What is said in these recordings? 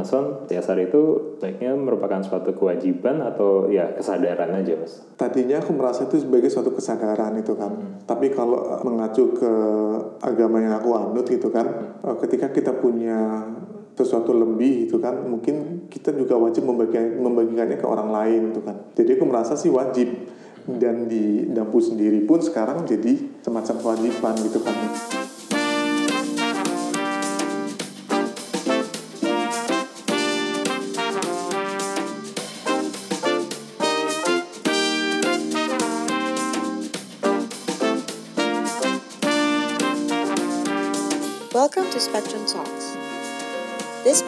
Mason, CSR itu baiknya merupakan suatu kewajiban atau ya kesadaran aja mas? Tadinya aku merasa itu sebagai suatu kesadaran itu kan. Tapi kalau eh, mengacu ke agama yang aku anut gitu kan, eh, ketika kita punya sesuatu lebih itu kan, mungkin kita juga wajib membagi membagikannya ke orang lain itu kan. Jadi aku merasa sih wajib dan di Dampu sendiri pun sekarang jadi semacam kewajiban gitu kan.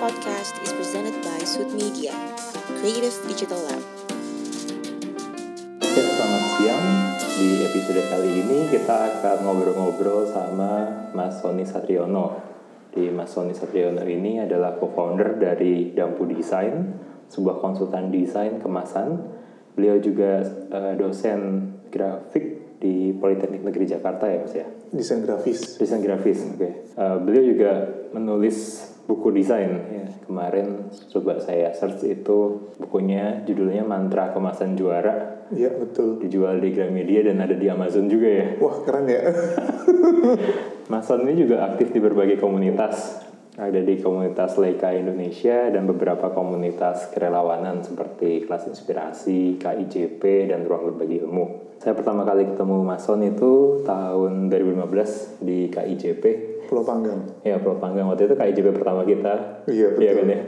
Podcast is presented by Sud Media, Creative Digital Lab. Ya, selamat siang. Di episode kali ini kita akan ngobrol-ngobrol sama Mas Sony Satriono. Di Mas Sony Satriono ini adalah co-founder dari Dampu Design, sebuah konsultan desain kemasan. Beliau juga eh, dosen grafik di Politeknik Negeri Jakarta ya Mas ya? Desain grafis. Desain grafis, oke. Eh, beliau juga menulis buku desain. Ya, kemarin coba saya search itu bukunya judulnya Mantra Kemasan Juara. Iya betul. Dijual di Gramedia dan ada di Amazon juga ya. Wah keren ya. Mas Son ini juga aktif di berbagai komunitas. Ada di komunitas Leica Indonesia dan beberapa komunitas kerelawanan seperti Kelas Inspirasi, KIJP, dan Ruang Berbagi Ilmu. Saya pertama kali ketemu Mas Son itu tahun 2015 di KIJP. Pulau Panggang. Ya, Pulau Panggang. Waktu itu KIJP pertama kita. Iya, betul. kan ya?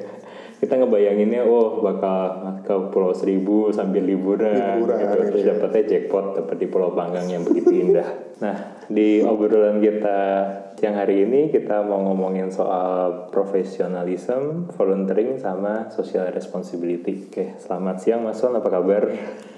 Kita ngebayanginnya, oh bakal ke Pulau Seribu sambil liburan. Liburan, gitu. Terus iya. dapetnya jackpot dapet di Pulau Panggang yang begitu indah. Nah, di obrolan kita siang hari ini kita mau ngomongin soal profesionalism, volunteering, sama social responsibility. Oke, selamat siang Mas Son, apa kabar?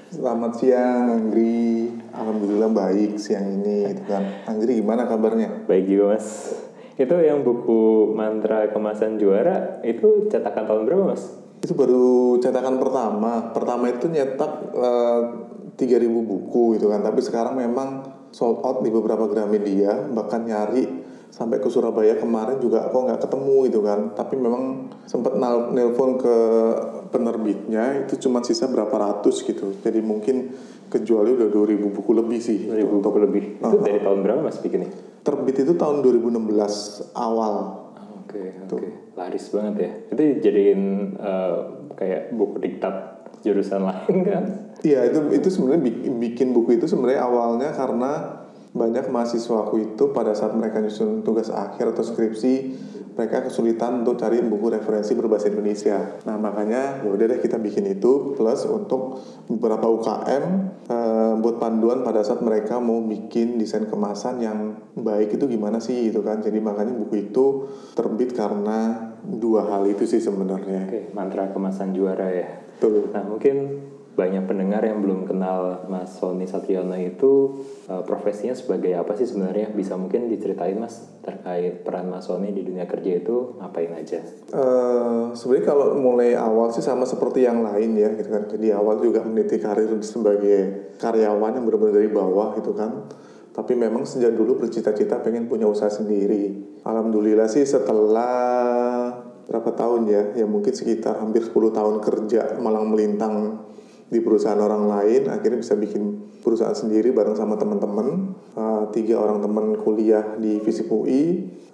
Selamat siang Anggri. Alhamdulillah baik siang ini gitu kan. Anggri gimana kabarnya? Baik juga Mas. Itu yang buku Mantra Kemasan Juara, itu cetakan tahun berapa Mas? Itu baru cetakan pertama. Pertama itu nyetak eh, 3000 buku gitu kan. Tapi sekarang memang sold out di beberapa Gramedia, bahkan nyari sampai ke Surabaya kemarin juga kok nggak ketemu gitu kan. Tapi memang sempat nelpon ke penerbitnya itu cuma sisa berapa ratus gitu. Jadi mungkin kejualnya udah 2000 buku lebih sih. 2000 buku lebih. Itu dari tahun berapa Mas bikinnya? Terbit itu tahun 2016 awal. Oke, oke. Laris banget ya. Itu jadiin eh, kayak buku diktat jurusan lain kan? Iya itu itu sebenarnya bikin, bikin buku itu sebenarnya awalnya karena banyak mahasiswaku itu pada saat mereka nyusun tugas akhir atau skripsi mereka kesulitan untuk cari buku referensi berbahasa Indonesia. Nah makanya ya udah deh kita bikin itu plus untuk beberapa UKM eh, buat panduan pada saat mereka mau bikin desain kemasan yang baik itu gimana sih itu kan. Jadi makanya buku itu terbit karena dua hal itu sih sebenarnya. Oke, mantra kemasan juara ya. Tuh. Nah mungkin banyak pendengar yang belum kenal Mas Sony Satriono itu eh, profesinya sebagai apa sih sebenarnya? Bisa mungkin diceritain Mas terkait peran Mas Sony di dunia kerja itu ngapain aja? Eh, sebenarnya kalau mulai awal sih sama seperti yang lain ya gitu kan. Jadi awal juga meniti karir sebagai karyawan yang benar-benar dari bawah gitu kan. Tapi memang sejak dulu bercita-cita pengen punya usaha sendiri. Alhamdulillah sih setelah berapa tahun ya, ya mungkin sekitar hampir 10 tahun kerja malang melintang di perusahaan orang lain, akhirnya bisa bikin perusahaan sendiri bareng sama teman-teman. Eh, tiga orang teman kuliah di FISIP UI.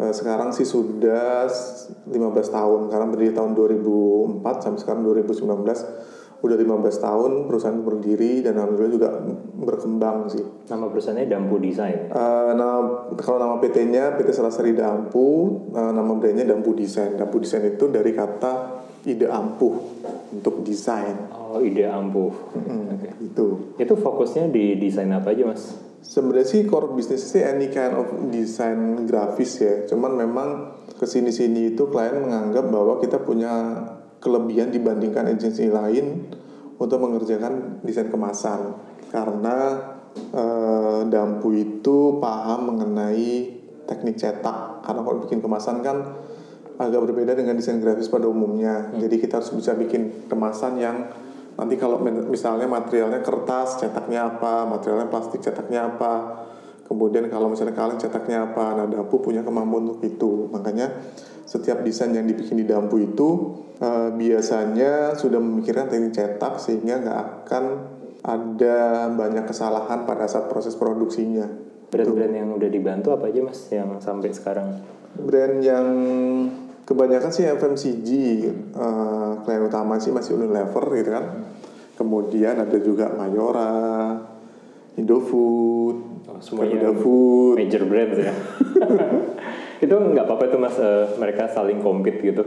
Eh, sekarang sih sudah 15 tahun, karena berdiri tahun 2004 sampai sekarang 2019. Udah 15 tahun perusahaan berdiri dan alhamdulillah juga berkembang sih. Nama perusahaannya Dampu Design. Eh, nama kalau nama PT-nya PT Selasari Dampu, eh, nama brandnya Dampu Desain. Dampu Desain itu dari kata ide ampuh untuk desain. Oh, ide ampuh. Oke. Itu. Itu fokusnya di desain apa aja Mas? Sebenarnya sih core bisnis sih any kind of desain grafis ya. Cuman memang ke sini-sini itu klien menganggap bahwa kita punya kelebihan dibandingkan agensi lain untuk mengerjakan desain kemasan. Karena eh, Dampu itu paham mengenai teknik cetak. Karena kalau bikin kemasan kan agak berbeda dengan desain grafis pada umumnya. Jadi kita harus bisa bikin kemasan yang nanti kalau misalnya materialnya kertas cetaknya apa, materialnya plastik cetaknya apa, kemudian kalau misalnya kaleng cetaknya apa. Nah, Dampu punya kemampuan untuk itu. Makanya setiap desain yang dibikin di Dampu itu uh, biasanya sudah memikirkan teknik cetak sehingga nggak akan ada banyak kesalahan pada saat proses produksinya. Brand-brand yang udah dibantu apa aja mas yang sampai sekarang? Brand yang kebanyakan sih FMCG, uh, klien utama sih masih Unilever gitu kan. Kemudian ada juga Mayora, Indofood, oh, semuanya Food, major brand ya. itu nggak apa-apa itu mas uh, mereka saling compete gitu.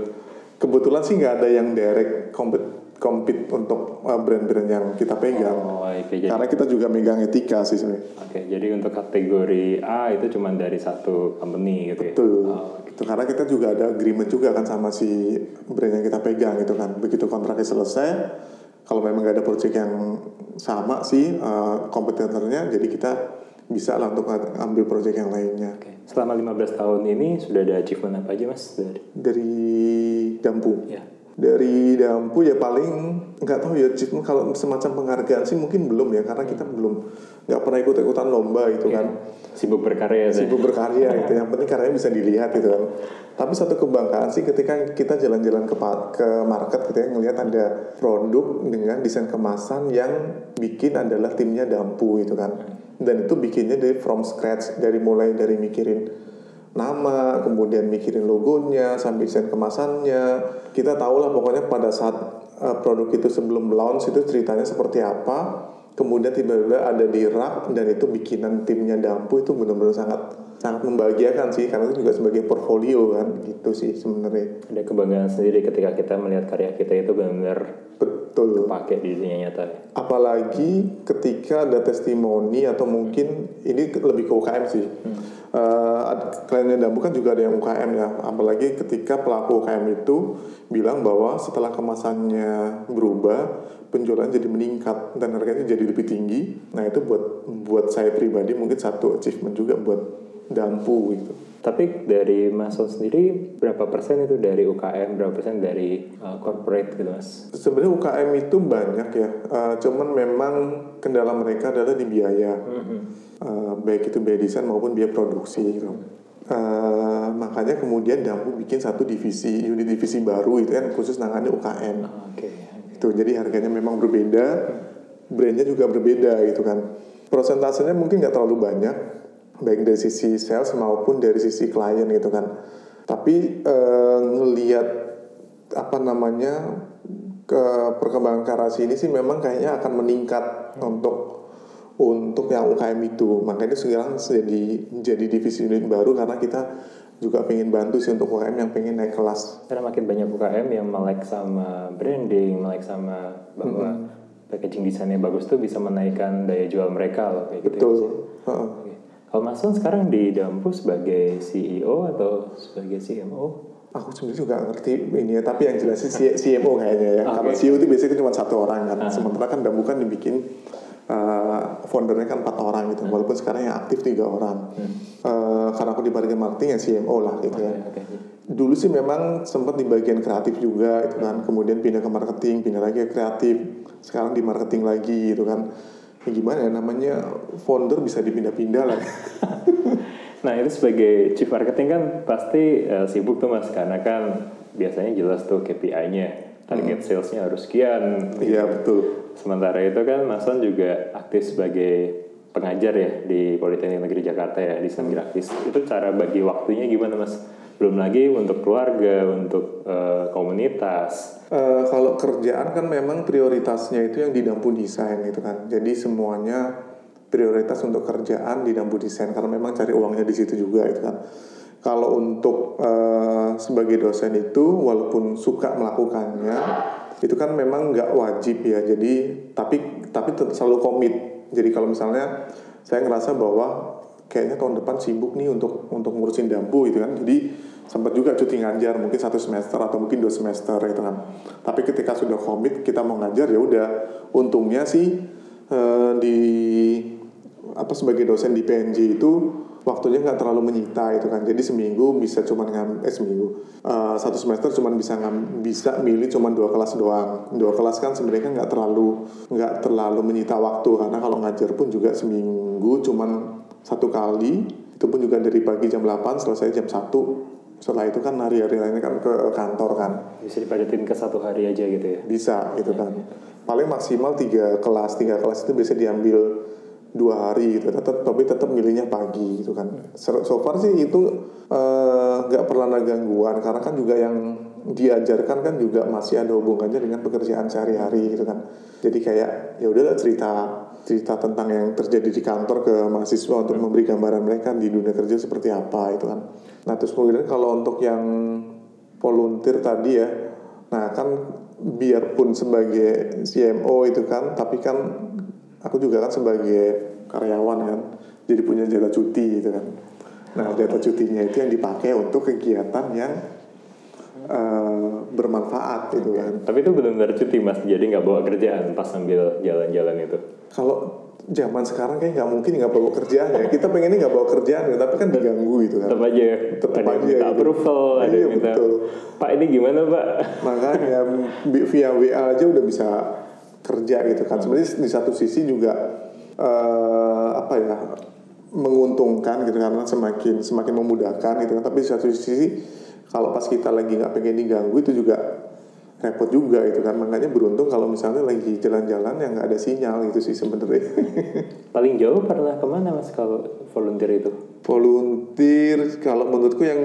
Kebetulan sih nggak ada yang direct compete compete untuk uh, brand-brand yang kita pegang. Oh, okay, jadi, Karena kita juga megang etika sih sebenarnya. Oke, okay, jadi untuk kategori A itu cuma dari satu company gitu Betul. ya. Oh, gitu. Karena kita juga ada agreement juga kan sama si brand yang kita pegang gitu kan. Begitu kontraknya selesai, kalau memang nggak ada project yang sama sih uh, kompetitornya, jadi kita bisa lah untuk ambil project yang lainnya. Okay. Selama 15 tahun ini sudah ada achievement apa aja mas dari? Dari Dampu. Ya dari Dampu ya paling nggak tahu ya cuma kalau semacam penghargaan sih mungkin belum ya karena kita belum nggak pernah ikut ikutan lomba itu kan. Sibuk berkarya sibuk berkarya itu yang penting karyanya bisa dilihat gitu. Kan tapi satu kebanggaan sih ketika kita jalan-jalan ke ke market gitu ya, ngelihat ada produk dengan desain kemasan yang bikin adalah timnya Dampu itu kan. Dan itu bikinnya dari from scratch dari mulai dari mikirin nama, kemudian mikirin logonya, sampai desain kemasannya. Kita tahu lah pokoknya pada saat uh, produk itu sebelum launch itu ceritanya seperti apa. Kemudian tiba-tiba ada di rak dan itu bikinan timnya Dampu itu benar-benar sangat sangat membahagiakan sih karena itu juga sebagai portfolio kan gitu sih sebenarnya. Ada kebanggaan sendiri ketika kita melihat karya kita itu benar-benar betul pakai di dunia nyata. Apalagi ketika ada testimoni atau mungkin ini lebih ke UKM sih. Hmm uh, kliennya Dambu kan juga ada yang UKM ya apalagi ketika pelaku UKM itu bilang bahwa setelah kemasannya berubah penjualan jadi meningkat dan harganya jadi lebih tinggi nah itu buat buat saya pribadi mungkin satu achievement juga buat Dampu gitu tapi dari Mas sendiri berapa persen itu dari UKM, berapa persen dari uh, corporate gitu Mas? Sebenarnya UKM itu banyak ya, uh, cuman memang kendala mereka adalah di biaya, mm-hmm. uh, baik itu biaya desain maupun biaya produksi gitu. Uh, makanya kemudian Dampu bikin satu divisi, unit divisi baru itu kan khusus nangani UKM. Oh, Oke. Okay, okay. Itu jadi harganya memang berbeda, brandnya juga berbeda gitu kan. Prosentasenya mungkin nggak terlalu banyak, baik dari sisi sales maupun dari sisi klien gitu kan. Tapi eh, ngelihat apa namanya ke perkembangan karasi ini sih memang kayaknya akan meningkat untuk untuk yang UKM itu. Makanya sekarang jadi jadi divisi unit baru karena kita juga pengen bantu sih untuk UKM yang pengen naik kelas. Karena makin banyak UKM yang melek sama branding melek sama bahwa -hmm. packaging desainnya bagus tuh bisa menaikkan daya jual mereka loh kayak gitu betul. Gitu. Uh kalau Mas sekarang di Dampu sebagai CEO atau sebagai CMO? Aku sebenarnya juga ngerti ini ya, tapi yang jelas sih CMO kayaknya ya. Okay. Karena CEO itu biasanya cuma satu orang kan. Uh Sementara kan Dampu kan dibikin uh, foundernya kan empat orang gitu. Hmm. Walaupun sekarang yang aktif tiga orang. Hmm. Uh, karena aku di bagian marketing ya CMO lah gitu okay, ya. Okay. Dulu sih memang sempat di bagian kreatif juga itu kan. Kemudian pindah ke marketing, pindah lagi ke kreatif. Sekarang di marketing lagi gitu kan ya gimana ya namanya founder bisa dipindah-pindah lah. nah itu sebagai chief marketing kan pasti uh, sibuk tuh mas karena kan biasanya jelas tuh KPI-nya target hmm. salesnya harus sekian. Iya betul. Sementara itu kan Mas Son juga aktif sebagai pengajar ya di Politeknik Negeri Jakarta ya di desain grafis. Itu cara bagi waktunya gimana mas? Belum lagi untuk keluarga, untuk uh, komunitas. Uh, kalau kerjaan kan memang prioritasnya itu yang di dampu desain gitu kan. Jadi semuanya prioritas untuk kerjaan di dampu desain karena memang cari uangnya di situ juga itu kan. Kalau untuk uh, sebagai dosen itu walaupun suka melakukannya itu kan memang nggak wajib ya. Jadi tapi tapi selalu komit. Jadi kalau misalnya saya ngerasa bahwa kayaknya tahun depan sibuk nih untuk untuk ngurusin dampu gitu kan. Jadi sempat juga cuti ngajar mungkin satu semester atau mungkin dua semester gitu kan. Tapi ketika sudah komit kita mau ngajar ya udah. Untungnya sih eh, di apa sebagai dosen di PNJ itu waktunya nggak terlalu menyita itu kan. Jadi seminggu bisa cuma ngam eh seminggu. Uh, satu semester cuma bisa ngam bisa milih cuma dua kelas doang. Dua kelas kan sebenarnya nggak terlalu nggak terlalu menyita waktu. Karena kalau ngajar pun juga seminggu cuma satu kali itu pun juga dari pagi jam 8 selesai jam 1 setelah itu kan hari-hari lainnya kan ke kantor kan. Bisa dipadatin ke satu hari aja gitu ya. bisa gitu kan. Paling maksimal tiga kelas tiga kelas itu bisa diambil dua hari gitu. Tetap tapi tetap milihnya pagi gitu kan. So far sih itu eh, nggak pernah ada gangguan. Karena kan juga yang diajarkan kan juga masih ada hubungannya dengan pekerjaan sehari-hari gitu kan. Jadi kayak ya udahlah cerita cerita tentang yang terjadi di kantor ke mahasiswa untuk memberi gambaran mereka di dunia kerja seperti apa itu kan. Nah terus kemudian kalau untuk yang volunteer tadi ya nah kan biarpun sebagai CMO itu kan tapi kan aku juga kan sebagai karyawan kan jadi punya jatah cuti gitu kan. Nah jatah cutinya itu yang dipakai untuk kegiatan yang eh, bermanfaat gitu kan. Tapi itu benar-benar cuti mas, jadi nggak bawa kerjaan pas sambil jalan-jalan itu. kalau zaman sekarang kayak nggak mungkin nggak bawa kerjaan ya. Kita pengennya nggak bawa kerjaan ya, tapi kan diganggu gitu kan. Tetap aja, Tetep ada yang aja minta gitu. approval, ada Iya, minta, betul. Pak ini gimana pak? makanya via WA aja udah bisa kerja gitu kan. Sebenarnya di satu sisi juga eh, apa ya menguntungkan gitu karena semakin semakin memudahkan gitu kan. Tapi di satu sisi kalau pas kita lagi nggak pengen diganggu itu juga repot juga gitu kan makanya beruntung kalau misalnya lagi jalan-jalan yang nggak ada sinyal gitu sih sebenarnya Paling jauh pernah ke mana mas kalau volunteer itu? volunteer kalau menurutku yang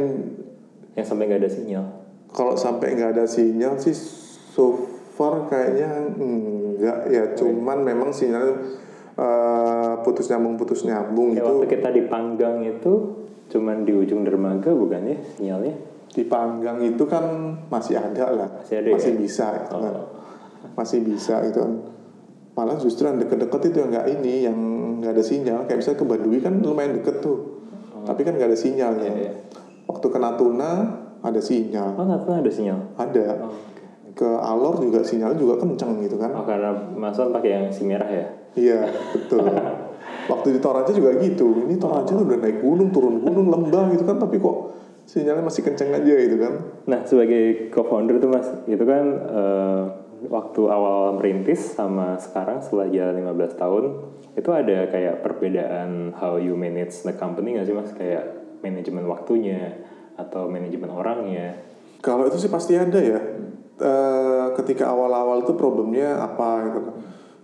Yang sampai nggak ada sinyal. kalau sampai nggak ada sinyal sih so far kayaknya enggak ya cuman memang sinyal eh, putus nyambung putus nyambung Kayak itu waktu kita di Panggang itu, cuman di ujung dermaga bukan ya sinyalnya? Di panggang itu kan masih ada lah Masih ada ya? bisa itu kan. Oh. masih bisa gitu kan malah justru yang deket-deket itu yang nggak ini yang nggak ada sinyal kayak misalnya ke Baduy kan lumayan deket tuh tapi kan nggak ada sinyalnya Oh. Iya, iya. waktu ke Natuna ada sinyal Oh pernah ada sinyal. ada Oh, ke Alor juga sinyal juga kenceng gitu kan oh karena Mas Wan pakai yang si merah ya? Iya, betul. Waktu di Toraja juga gitu. Ini Toraja tuh udah naik gunung, turun gunung, lembah gitu kan, tapi kok sinyalnya masih kenceng aja gitu kan. Nah, sebagai co-founder tuh Mas, itu kan eh, waktu awal merintis sama sekarang setelah jalan 15 tahun, itu ada kayak perbedaan how you manage the company nggak sih Mas? Kayak manajemen waktunya atau manajemen orangnya. Kalau itu sih pasti ada ya. Eh, ketika awal-awal itu problemnya apa gitu kan.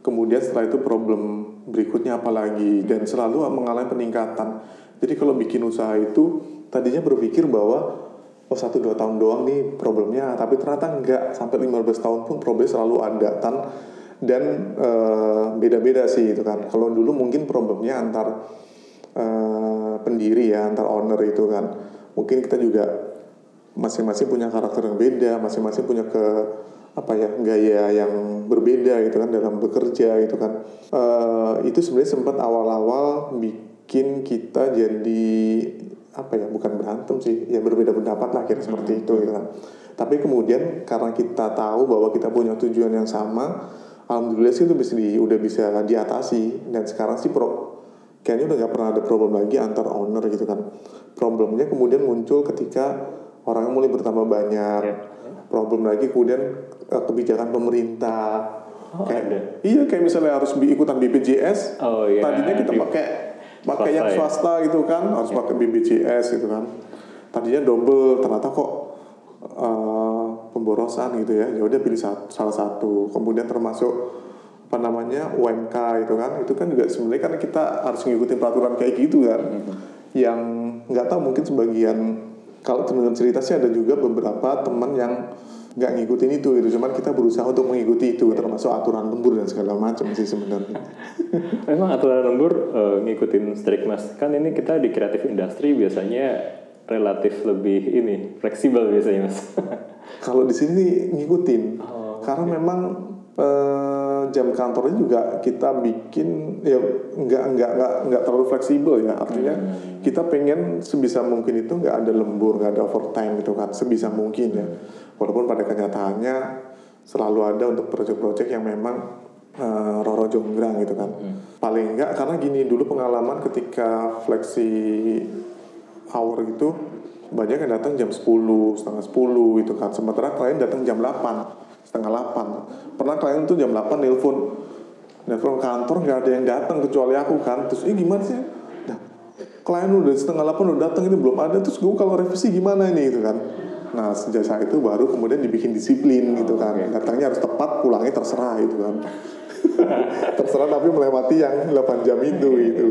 Kemudian setelah itu problem berikutnya apa lagi dan selalu mengalami peningkatan. Jadi kalau bikin usaha itu tadinya berpikir bahwa oh satu dua tahun doang nih problemnya, tapi ternyata enggak sampai 15 tahun pun problem selalu ada dan dan eh, beda-beda sih itu kan. Kalau dulu mungkin problemnya antar eh, pendiri ya, antar owner itu kan. Mungkin kita juga masing-masing punya karakter yang beda, masing-masing punya ke apa ya gaya yang berbeda gitu kan dalam bekerja gitu kan. Eh, itu sebenarnya sempat awal-awal bikin kita jadi apa ya bukan berantem sih ya berbeda pendapat lah kira seperti itu gitu kan. Tapi kemudian karena kita tahu bahwa kita punya tujuan yang sama, alhamdulillah sih itu bisa di, udah bisa diatasi dan sekarang sih pro kayaknya udah nggak pernah ada problem lagi antar owner gitu kan. Problemnya kemudian muncul ketika orang mulai bertambah banyak. Ya. Problem lagi kemudian eh, kebijakan pemerintah. Oh, kayak, ada. Iya kayak misalnya harus ikutan BPJS. Oh, iya. Tadinya kita Di- pakai pakai Swasta yang ya? swasta gitu kan harus pakai BPJS gitu kan. Tadinya double ternyata kok eh, pemborosan gitu ya. Ya udah pilih sat- salah satu. Kemudian termasuk apa namanya UMK itu kan itu kan juga sebenarnya kan kita harus ngikutin peraturan kayak gitu kan yang nggak tahu mungkin sebagian kalau teman cerita sih ada juga beberapa teman yang nggak ngikutin itu gitu cuman kita berusaha untuk mengikuti itu termasuk aturan lembur dan segala macam sih sebenarnya Memang aturan lembur eh, ngikutin strict Mas. Kan ini kita di kreatif industri biasanya relatif lebih ini fleksibel biasanya Mas. kalau di sini ngikutin Oh, karena memang eh, jam kantornya juga kita bikin ya nggak nggak nggak nggak terlalu fleksibel ya. Artinya kita pengen sebisa mungkin itu nggak ada lembur nggak ada overtime gitu kan sebisa mungkin ya. Walaupun pada kenyataannya selalu ada untuk proyek-proyek yang memang eh, roro jonggrang gitu kan. Paling enggak karena gini dulu pengalaman ketika fleksi hour gitu banyak yang datang jam 10, setengah 10 gitu kan. Sementara klien datang jam 8, setengah 8. Pernah klien tuh jam 8 nelpon nelpon kantor nggak ada yang datang kecuali aku kan. Terus ini gimana sih? Nah, klien udah setengah delapan udah datang ini belum ada terus gue kalau revisi gimana ini gitu kan nah sejak saat itu baru kemudian dibikin disiplin gitu kan datangnya harus tepat pulangnya terserah gitu kan terserah tapi melewati yang 8 jam itu gitu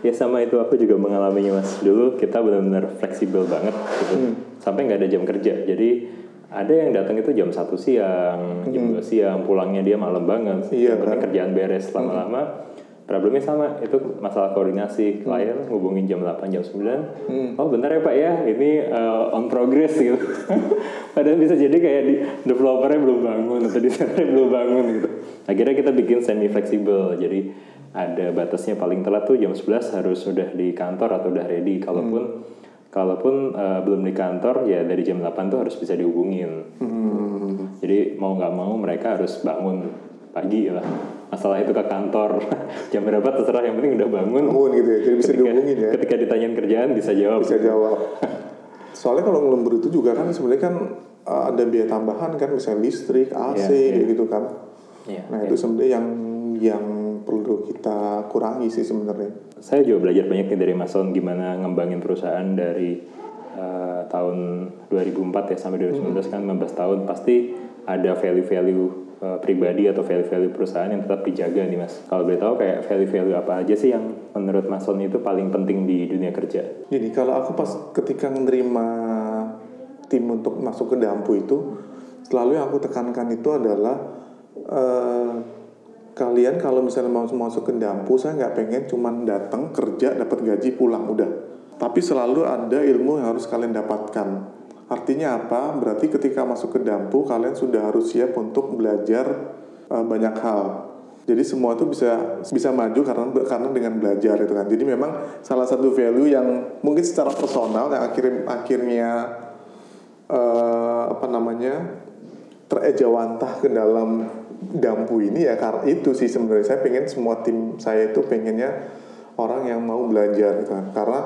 Ya sama itu aku juga mengalaminya mas. Dulu kita benar-benar fleksibel banget gitu. Hmm. Sampai nggak ada jam kerja. Jadi ada yang datang itu jam satu siang, jam 2 siang, pulangnya dia malam banget. Hmm. Iya, kan? kerjaan beres lama-lama. Problemnya sama, itu masalah koordinasi. Klien ngubungin jam 8 jam 9 Oh bentar ya pak ya, ini uh, on progress gitu. Padahal bisa jadi kayak di developernya belum bangun Atau desainernya belum bangun gitu. Akhirnya kita bikin semi fleksibel. Jadi ada batasnya paling telat tuh jam 11 harus sudah di kantor atau udah ready. Kalaupun kalaupun uh, belum di kantor ya dari jam 8 tuh harus bisa dihubungin Hmm. jadi mau nggak mau mereka harus bangun pagi lah. Masalah itu ke kantor jam berapa terserah yang penting udah bangun. bangun gitu ya jadi bisa Ketika, dihubungin ya ketika ditanyain kerjaan bisa jawab. bisa jawab soalnya kalau ngelembur itu juga kan sebenarnya kan uh, ada biaya tambahan kan misalnya listrik AC iya. kayak gitu kan Iya, nah iya. itu sebenarnya yang yang perlu kita kurangi sih sebenarnya Saya juga belajar banyak nih dari Mas Son gimana ngembangin perusahaan dari uh, tahun 2004 ya sampai 2019 kan 15 tahun pasti ada value-value uh, pribadi atau value-value perusahaan yang tetap dijaga nih Mas. Kalau boleh tahu kayak value-value apa aja sih yang menurut Mas Son itu paling penting di dunia kerja? Jadi kalau aku pas ketika menerima tim untuk masuk ke Dampu itu, selalu yang aku tekankan itu adalah eh, kalian kalau misalnya mau masuk ke Dampu, saya nggak pengen cuman datang kerja dapat gaji pulang udah. Tapi selalu ada ilmu yang harus kalian dapatkan. Artinya apa? Berarti ketika masuk ke Dampu, kalian sudah harus siap untuk belajar eh, banyak hal. Jadi semua itu bisa bisa maju karena karena dengan belajar itu kan. Jadi memang salah satu value yang mungkin secara personal yang akhirnya akhirnya eh, apa namanya terejawantah ke dalam dampu ini ya karena itu sih sebenarnya saya pengen semua tim saya itu pengennya orang yang mau belajar gitu kan. Karena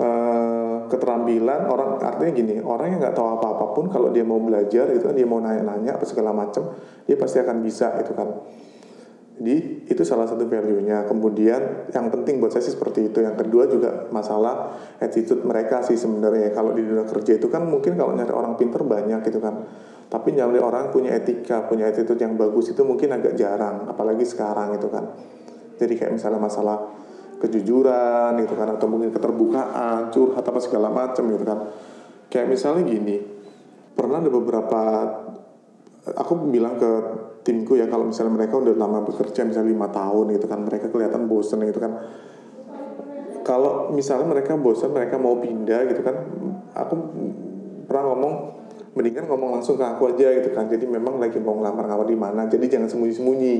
eh, keterampilan orang artinya gini orang yang nggak tahu apa apa pun kalau dia mau belajar itu kan dia mau nanya-nanya apa segala macam dia pasti akan bisa itu kan. Jadi itu salah satu value-nya. Kemudian yang penting buat saya sih seperti itu. Yang kedua juga masalah attitude mereka sih sebenarnya. Kalau di dunia kerja itu kan mungkin kalau nyari orang pinter banyak gitu kan. Tapi nyari orang punya etika, punya attitude yang bagus itu mungkin agak jarang. Apalagi sekarang itu kan. Jadi kayak misalnya masalah kejujuran gitu kan. Atau mungkin keterbukaan, curhat apa segala macam gitu kan. Kayak misalnya gini. Pernah ada beberapa aku bilang ke timku ya kalau misalnya mereka udah lama bekerja misalnya lima tahun gitu kan mereka kelihatan bosen gitu kan kalau misalnya mereka bosen mereka mau pindah gitu kan aku pernah ngomong mendingan ngomong langsung ke aku aja gitu kan. Jadi memang lagi mau ngelamar-ngelamar di mana jadi jangan sembunyi-sembunyi.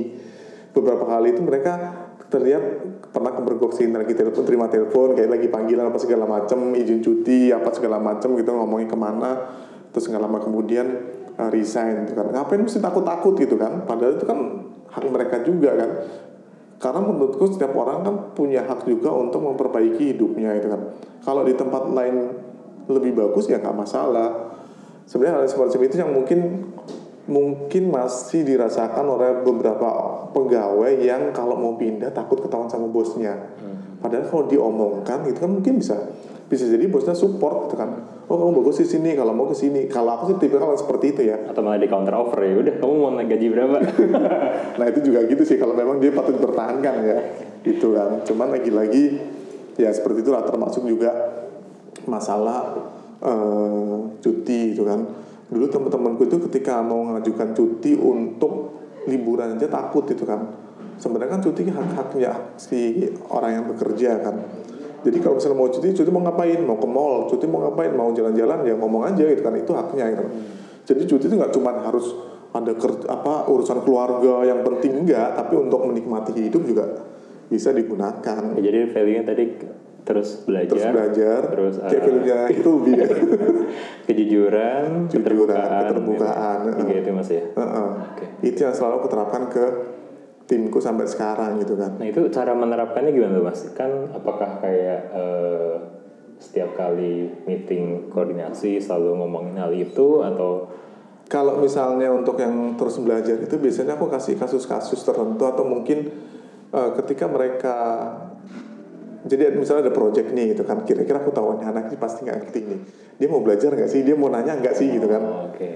Beberapa kali itu mereka terlihat pernah kebergok sih lagi telepon terima telepon kayak lagi panggilan apa segala macam izin cuti apa segala macam gitu ngomongin ke mana terus nggak lama kemudian uh, resign gitu kan. Ngapain mesti takut-takut gitu kan? Padahal itu kan hak mereka juga kan. Karena menurutku setiap orang kan punya hak juga untuk memperbaiki hidupnya itu kan. Kalau di tempat lain lebih bagus ya nggak masalah sebenarnya hal semacam itu yang mungkin mungkin masih dirasakan oleh beberapa pegawai yang kalau mau pindah takut ketahuan sama bosnya. Padahal kalau diomongkan itu kan mungkin bisa bisa jadi bosnya support gitu kan. Oh kamu bagus di sini kalau mau ke sini. Kalau aku sih tipe kalau seperti itu ya. Atau malah di counter offer ya udah kamu mau naik gaji berapa? Nah itu juga gitu sih kalau memang dia patut dipertahankan ya. Itu kan. Cuman lagi-lagi ya seperti itulah termasuk juga masalah eh, cuti itu kan. Dulu teman-temanku itu ketika mau mengajukan cuti untuk liburan aja takut itu kan. Sebenarnya kan cuti hak-haknya si orang yang bekerja kan. Jadi kalau misalnya mau cuti, cuti mau ngapain? Mau ke mall, cuti mau ngapain? Mau jalan-jalan ya ngomong aja gitu kan. Itu haknya gitu. Jadi cuti itu nggak cuma harus ada kerja, apa urusan keluarga yang penting enggak, tapi untuk menikmati hidup juga bisa digunakan. Ya, jadi value-nya tadi terus belajar, Terus belajar, terus kayak uh, filmnya itu ya. kejujuran, keterbukaan, keterbukaan, gitu. Tiga uh. itu mas ya. Heeh. Oke. Itu yang selalu aku terapkan ke timku sampai sekarang gitu kan. Nah itu cara menerapkannya gimana tuh mas? Kan apakah kayak eh, setiap kali meeting koordinasi selalu ngomongin hal itu atau Kalau misalnya untuk yang terus belajar itu biasanya aku kasih kasus-kasus tertentu atau mungkin eh, ketika mereka jadi misalnya ada project nih gitu kan kira-kira aku tahu anak ini pasti nggak ngerti nih. Dia mau belajar nggak sih? Dia mau nanya nggak sih gitu kan? Oh, Oke.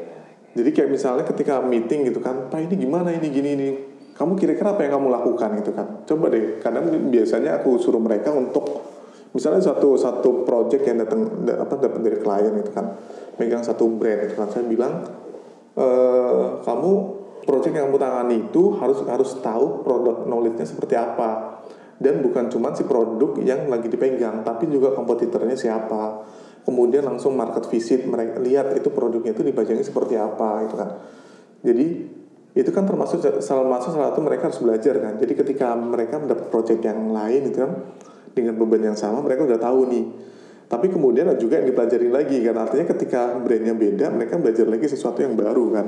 jadi kayak misalnya ketika meeting gitu kan pak ini gimana ini gini ini? Kamu kira-kira apa yang kamu lakukan? gitu kan. Coba deh kadang biasanya aku suruh mereka untuk misalnya satu satu project yang datang da- apa dapat dari klien gitu kan. Megang satu brand gitu kan. Saya bilang eh kamu project yang kamu tangani itu harus harus tahu produk knowledge-nya seperti apa dan bukan cuma si produk yang lagi dipegang tapi juga kompetitornya siapa. Kemudian langsung market visit mereka lihat itu produknya itu dipajangnya seperti apa gitu kan. Jadi itu kan termasuk salah masuk salah satu mereka harus belajar kan. Jadi ketika mereka mendapat project yang lain itu kan dengan beban yang sama mereka udah tahu nih. Tapi kemudian ada juga yang dipelajari lagi kan. Artinya ketika brandnya beda mereka belajar lagi sesuatu yang baru kan.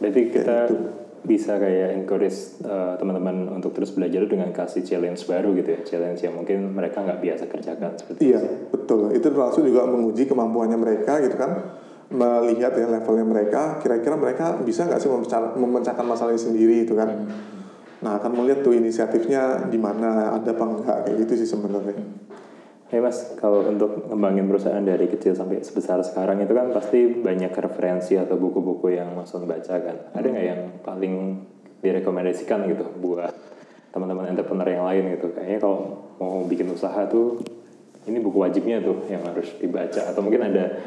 Berarti kita gitu. Bisa kayak encourage uh, teman-teman untuk terus belajar dengan kasih challenge baru gitu ya, challenge yang mungkin mereka nggak biasa kerjakan seperti Iya, betul. Itu termasuk juga menguji kemampuannya mereka gitu kan. Melihat ya levelnya mereka, kira-kira mereka bisa nggak sih memecah- memecahkan masalahnya sendiri itu kan. Nah, akan melihat tuh inisiatifnya di mana ada apa enggak kayak gitu sih sebenarnya. Ya mas, kalau untuk ngembangin perusahaan dari kecil sampai sebesar sekarang itu kan pasti banyak referensi atau buku-buku yang Mas baca kan. Ada nggak yang paling direkomendasikan gitu buat teman-teman entrepreneur yang lain gitu? Kayaknya kalau mau bikin usaha tuh ini buku wajibnya tuh yang harus dibaca atau mungkin ada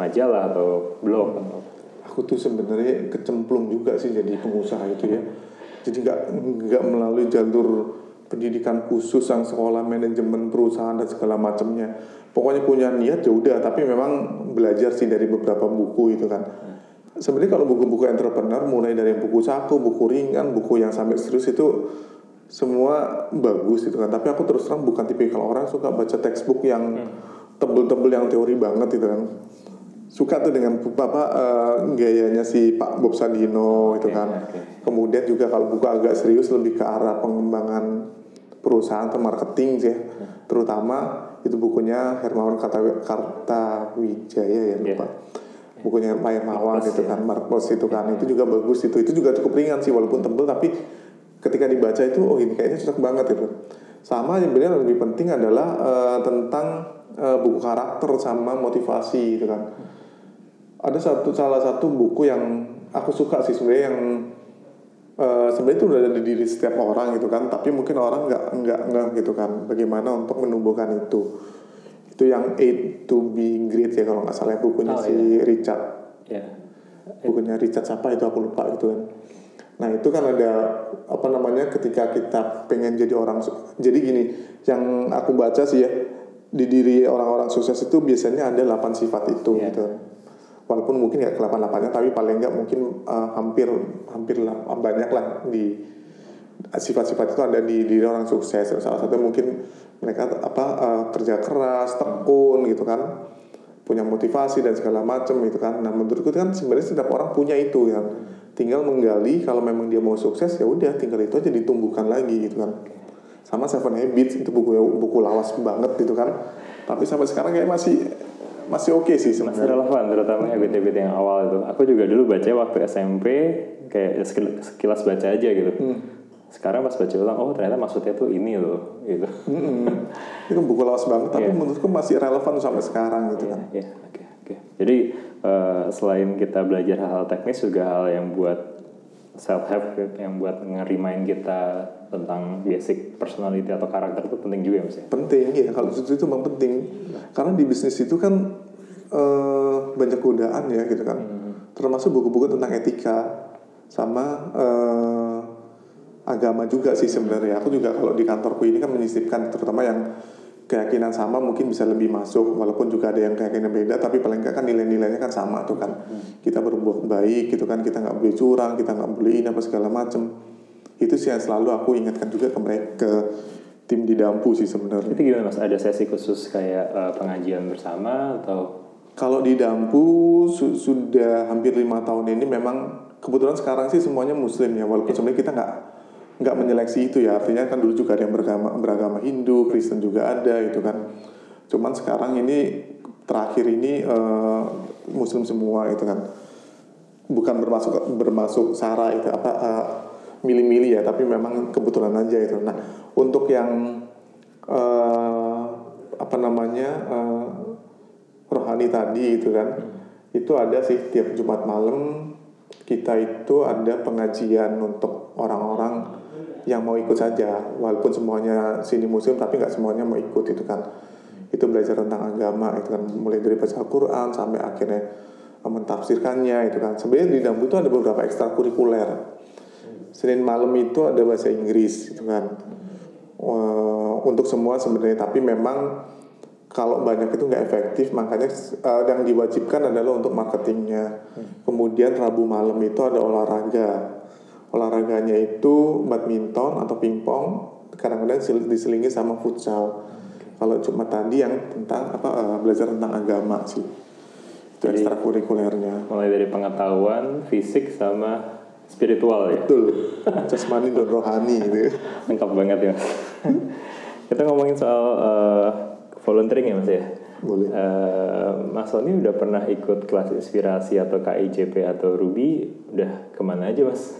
majalah atau blog atau Aku tuh sebenarnya kecemplung juga sih jadi pengusaha itu ya. Jadi nggak nggak melalui jalur pendidikan khusus yang sekolah manajemen perusahaan dan segala macamnya. Pokoknya punya niat ya udah, tapi memang belajar sih dari beberapa buku itu kan. Sebenarnya kalau buku-buku entrepreneur mulai dari buku saku, buku ringan, buku yang sampai serius itu semua bagus itu kan. Tapi aku terus terang bukan tipikal orang suka baca textbook yang tebel-tebel yang teori banget itu kan. Suka tuh dengan apa eh, gayanya si Pak Bob Sadino itu Oke, kan. oke. Kemudian juga kalau buku agak serius lebih ke arah pengembangan perusahaan atau marketing sih ya. Terutama itu bukunya Hermawan Kartawi- Kartawijaya ya lupa. Bukunya Pak Hermawan Mark Plus itu ya. kan, Mark Plus itu kan. Itu juga bagus itu. Itu juga cukup ringan sih walaupun tebel tapi ketika dibaca itu oh ini kayaknya cocok banget itu. Sama yang sebenarnya lebih penting adalah eh, tentang eh, buku karakter sama motivasi gitu kan ada satu salah satu buku yang aku suka sih sebenarnya yang eh, sebenarnya itu udah ada di diri setiap orang gitu kan tapi mungkin orang nggak nggak nggak gitu kan bagaimana untuk menumbuhkan itu. Itu yang Aid to be Great ya kalau nggak salah ya, bukunya Oh, si iya. Richard. Ya bukunya Richard siapa itu aku lupa gitu kan. Nah itu kan ada apa namanya ketika kita pengen jadi orang jadi gini yang aku baca sih ya di diri orang-orang sukses itu biasanya ada 8 sifat itu Iya. gitu walaupun mungkin nggak ke 8 8 tapi paling nggak mungkin uh, hampir hampir lah banyak lah di sifat-sifat itu ada di diri orang sukses salah satu mungkin mereka apa uh, kerja keras tekun gitu kan punya motivasi dan segala macam gitu kan. Nah menurutku kan sebenarnya setiap orang punya itu kan. Tinggal menggali kalau memang dia mau sukses ya udah tinggal itu aja ditumbuhkan lagi gitu kan. Sama Seven Habits itu buku buku lawas banget gitu kan. Tapi sampai sekarang kayak masih masih oke sih masih sebenarnya. relevan terutama habit-habit yang awal itu aku juga dulu baca waktu SMP kayak sekil- sekilas baca aja gitu sekarang pas baca ulang oh ternyata maksudnya tuh ini loh gitu Mm-mm. itu buku lawas banget tapi Iya. menurutku masih relevan sampai sekarang gitu kan. ya oke oke jadi eh, selain kita belajar hal-hal teknis juga hal yang buat self help yang buat ngerimain kita tentang basic personality atau karakter itu penting juga ya mas ya? Penting ya kalau itu itu memang penting. Karena di bisnis itu kan eh, banyak godaan ya gitu kan. Termasuk buku-buku tentang etika sama eh, agama juga sih sebenarnya. Aku juga kalau di kantorku ini kan menyisipkan terutama yang keyakinan sama mungkin bisa lebih masuk walaupun juga ada yang keyakinan beda tapi paling nggak kan nilai-nilainya kan sama tuh kan. Kita berbuat baik gitu kan kita nggak boleh curang kita nggak boleh ini apa segala macem. Itu sih yang selalu aku ingatkan juga ke mereka ke tim di dampu sih sebenarnya. Itu gimana mas? Ada sesi khusus kayak eh, pengajian bersama atau? Kalau di Dampu su- sudah hampir lima tahun ini memang kebetulan sekarang sih semuanya Muslim ya walaupun sebenarnya kita nggak nggak menyeleksi itu ya. Artinya kan dulu juga ada yang beragama beragama Hindu Kristen juga ada itu kan. Cuman sekarang ini terakhir ini eh, Muslim semua itu kan. Bukan bermasuk bermasuk sara itu apa eh, milih-milih ya tapi memang kebetulan aja itu. Nah untuk yang eh, apa namanya eh, rohani tadi itu kan itu ada sih tiap Jumat malam kita itu ada pengajian untuk orang-orang yang mau ikut saja. Walaupun semuanya sini muslim tapi nggak semuanya mau ikut itu kan. Itu belajar tentang agama itu kan. Mulai dari baca Al-Quran sampai akhirnya eh, mentafsirkannya itu kan. Sebenarnya di Dambu itu ada beberapa ekstrakurikuler. Senin malam itu ada bahasa Inggris gitu kan. Wah, untuk semua sebenarnya tapi memang kalau banyak itu nggak efektif. Makanya eh, yang diwajibkan adalah untuk marketingnya. Kemudian Rabu malam itu ada olahraga olahraganya itu badminton atau pingpong kadang-kadang diselingi sama futsal kalau Jumat tadi yang tentang apa eh, belajar tentang agama sih itu Jadi- ekstrakurikulernya Mulai dari pengetahuan, fisik sama spiritual ya. betul jasmani dan rohani gitu ya. Lengkap banget ya. Kita ngomongin soal eh, volunteering ya Mas ya. Boleh. Eh, Mas Sony udah pernah ikut kelas inspirasi atau KICP atau Ruby udah ke mana aja Mas?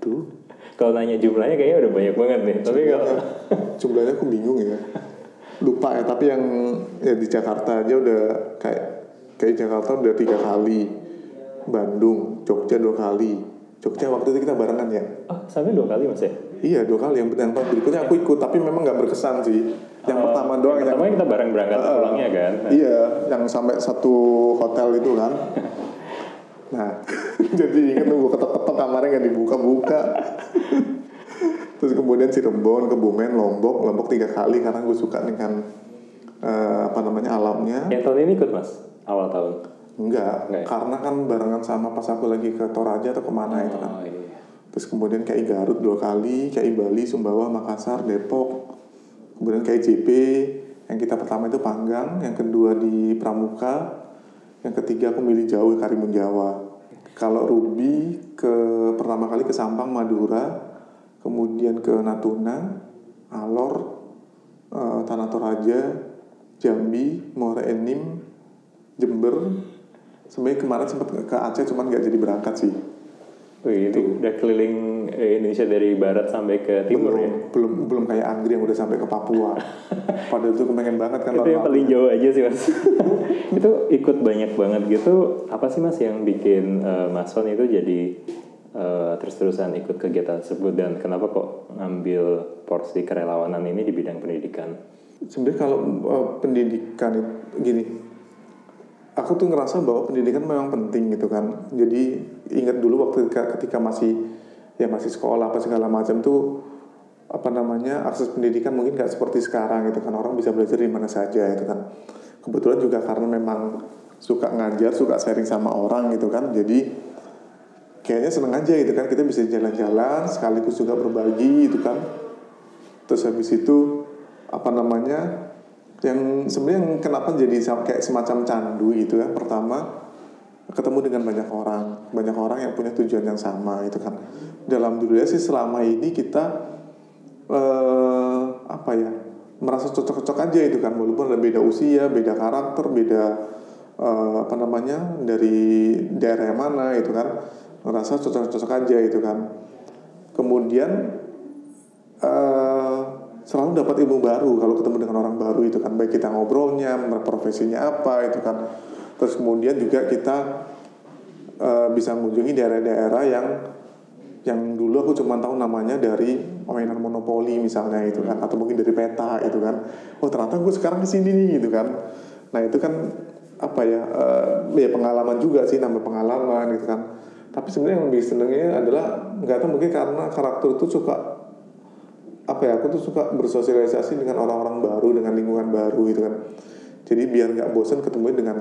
Tuh Kalau nanya jumlahnya kayaknya udah banyak banget nih. Tapi kalau jumlahnya aku bingung ya lupa ya tapi yang ya di Jakarta aja udah kayak kayak Jakarta udah tiga kali Bandung Jogja dua kali Jogja waktu itu kita barengan ya oh, sampai dua kali Mas ya. iya dua kali yang yang berikutnya aku ikut tapi memang nggak berkesan sih yang pertama doang yang Pertama kita bareng berangkat Heeh. pulangnya kan. iya yang sampai satu hotel itu kan nah jadi ingat nunggu ketok-ketok kamarnya nggak dibuka-buka. Terus kemudian Cirebon Kebumen Lombok Lombok tiga kali karena gue suka dengan eh, apa namanya alamnya. Yang tahun ini ikut Mas? Awal tahun. enggak Enggak ya? karena kan barengan sama pas aku lagi ke Toraja atau ke mana itu kan. Oh iya. terus kemudian kayak Garut dua kali kayak Bali Sumbawa Makassar Depok. Kemudian kayak JP yang kita pertama itu Panggang yang kedua di Pramuka yang ketiga aku milih jauh Karimun Jawa. Kalau Ruby ke pertama kali ke Sampang Madura kemudian ke Natuna Alor eh, Tanah Toraja Jambi Muara Enim Jember. Sebenarnya kemarin sempat ke Aceh cuman nggak jadi berangkat sih Wih, itu udah keliling eh, Indonesia dari barat sampai ke timur belum, ya. belum belum kayak Anggri yang udah sampai ke Papua. Padahal itu kepengen banget kan itu yang paling jauh aja sih mas. itu ikut banyak banget gitu. Apa sih mas yang bikin eh, Mas Son itu jadi eh, terus-terusan ikut kegiatan tersebut dan kenapa kok ngambil porsi kerelawanan ini di bidang pendidikan? Sebenarnya kalau uh, pendidikan gini, aku tuh ngerasa bahwa pendidikan memang penting gitu kan. Jadi ingat dulu waktu ketika, masih ya masih sekolah apa segala macam tuh apa namanya akses pendidikan mungkin nggak seperti sekarang gitu kan. Orang bisa belajar di mana saja itu kan. Kebetulan juga karena memang suka ngajar suka sharing sama orang gitu kan. Jadi kayaknya seneng aja gitu kan. Kita bisa jalan-jalan sekaligus juga berbagi gitu kan. Terus habis itu apa namanya yang sebenarnya kenapa jadi kayak semacam candu gitu ya pertama ketemu dengan banyak orang. Banyak orang yang punya tujuan yang sama itu kan. Dalam dunia sih selama ini kita eh, apa ya merasa cocok-cocok aja itu kan. Walaupun ada beda usia beda karakter beda eh, apa namanya dari daerah mana itu kan. Merasa cocok-cocok aja itu kan. Kemudian eh, selalu dapat ilmu baru kalau ketemu dengan orang baru itu kan baik kita ngobrolnya profesinya apa itu kan. Terus kemudian juga kita eh, bisa mengunjungi daerah-daerah yang yang dulu aku cuma tahu namanya dari mainan monopoli misalnya itu kan atau mungkin dari peta itu kan. Oh ternyata gue sekarang di sini nih gitu kan. Nah itu kan apa ya eh, ya pengalaman juga sih nambah pengalaman gitu kan. Tapi sebenarnya yang lebih senengnya adalah nggak tahu mungkin karena karakter itu suka apa ya aku tuh suka bersosialisasi dengan orang-orang baru dengan lingkungan baru gitu kan. Jadi biar nggak bosan ketemu dengan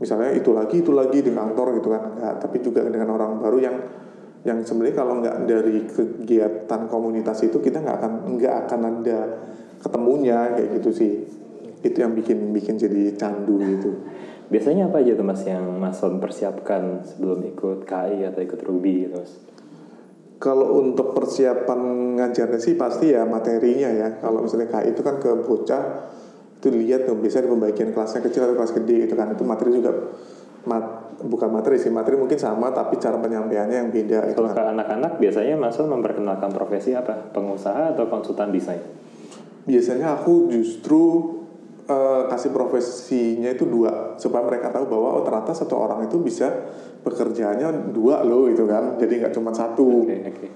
misalnya itu lagi itu lagi di kantor gitu kan. Nggak tapi juga dengan orang baru yang yang sebenarnya kalau nggak dari kegiatan komunitas itu kita nggak akan nggak akan ada ketemunya kayak gitu sih. Itu yang bikin bikin jadi candu gitu. Biasanya apa aja tuh mas yang Mas persiapkan sebelum ikut KI atau ikut Ruby gitu? Kalau untuk persiapan ngajarnya sih pasti ya materinya ya. Kalau misalnya KI itu kan ke bocah itu lihat tuh biasanya di pembagian kelasnya kecil atau kelas gede itu kan itu materi juga mat, bukan materi sih materi mungkin sama tapi cara penyampaiannya yang beda itu Kalau kan. ke anak-anak biasanya Mas Son memperkenalkan profesi apa? Pengusaha atau konsultan desain? biasanya aku justru kasih profesinya itu dua supaya mereka tahu bahwa oh ternyata satu orang itu bisa pekerjaannya dua loh itu kan jadi nggak cuma satu Oke, oke.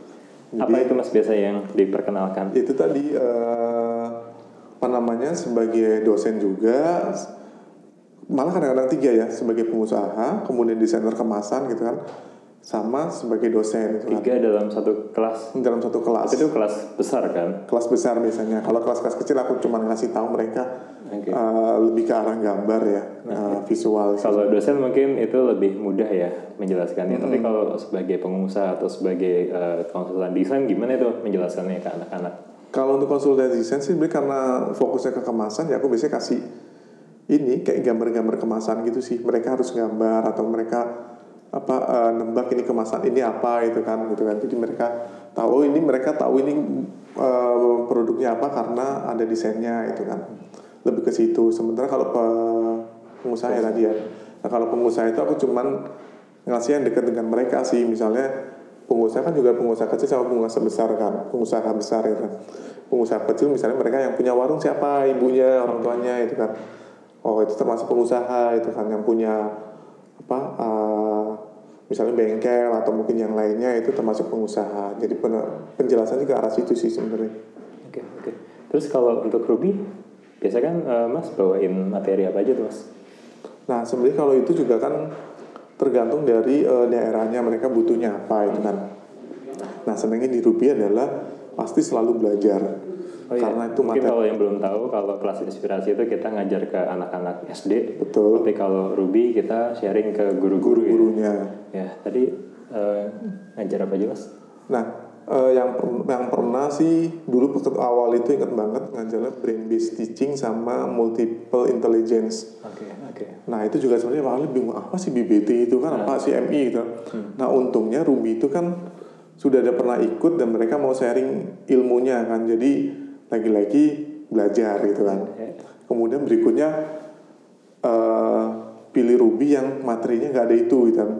Apa itu mas biasa yang diperkenalkan? itu tadi eh, apa namanya sebagai dosen juga malah kadang-kadang tiga ya sebagai pengusaha kemudian desainer kemasan gitu kan sama sebagai dosen kan Tiga dalam satu kelas. dalam satu kelas Itu kelas besar kan? kelas besar biasanya kalau kelas-kelas kecil aku cuma ngasih tahu mereka Oke. eh, lebih ke arah gambar ya eh, visual Kalau dosen mungkin itu lebih mudah ya menjelaskannya. Tapi kalau sebagai pengusaha atau sebagai eh, konsultan desain gimana itu menjelaskannya ke anak-anak? Kalau untuk konsultan desain sih karena fokusnya ke kemasan ya aku biasanya kasih ini kayak gambar-gambar kemasan gitu sih. Mereka harus gambar atau mereka apa eh, nembak ini kemasan ini apa itu kan gitu kan. Jadi mereka tahu oh, ini mereka tahu ini eh, produknya apa karena ada desainnya itu kan. Lebih ke situ. Sementara kalau pe- pengusaha ya tadi ya. Nah, kalau pengusaha itu aku cuman ngasih yang dekat dengan mereka sih misalnya pengusaha kan juga pengusaha kecil sama pengusaha besar kan pengusaha besar ya kan pengusaha kecil misalnya mereka yang punya warung siapa ibunya orang tuanya itu kan oh itu termasuk pengusaha itu kan yang punya apa eh, misalnya bengkel atau mungkin yang lainnya itu termasuk pengusaha jadi pen- penjelasan juga arah situ sih sebenarnya Oke, oke. Terus kalau untuk Ruby, biasa kan eh, mas bawain materi apa aja tuh mas? Nah, sebenarnya kalau itu juga kan tergantung dari eh, daerahnya mereka butuhnya apa itu kan. Nah, senangnya di Ruby adalah pasti selalu belajar. Oh iya, Karena itu mungkin materi kalau yang belum tahu kalau kelas inspirasi itu kita ngajar ke anak-anak SD. Betul. Tapi kalau Ruby kita sharing ke guru-guru. ya. guru-gurunya. Ya, tadi eh, ngajar apa aja mas? Nah, eh, yang per- yang pernah sih dulu waktu awal itu ingat banget ngajarnya brain based teaching sama multiple intelligence. Oke, oke. Nah itu juga sebenarnya awalnya bingung apa sih BBT itu kan apa sih MI gitu. Nah untungnya Ruby itu kan sudah ada pernah ikut dan mereka mau sharing ilmunya kan. Jadi lagi-lagi belajar gitu kan. Kemudian berikutnya eh pilih Ruby yang materinya nggak ada itu gitu kan.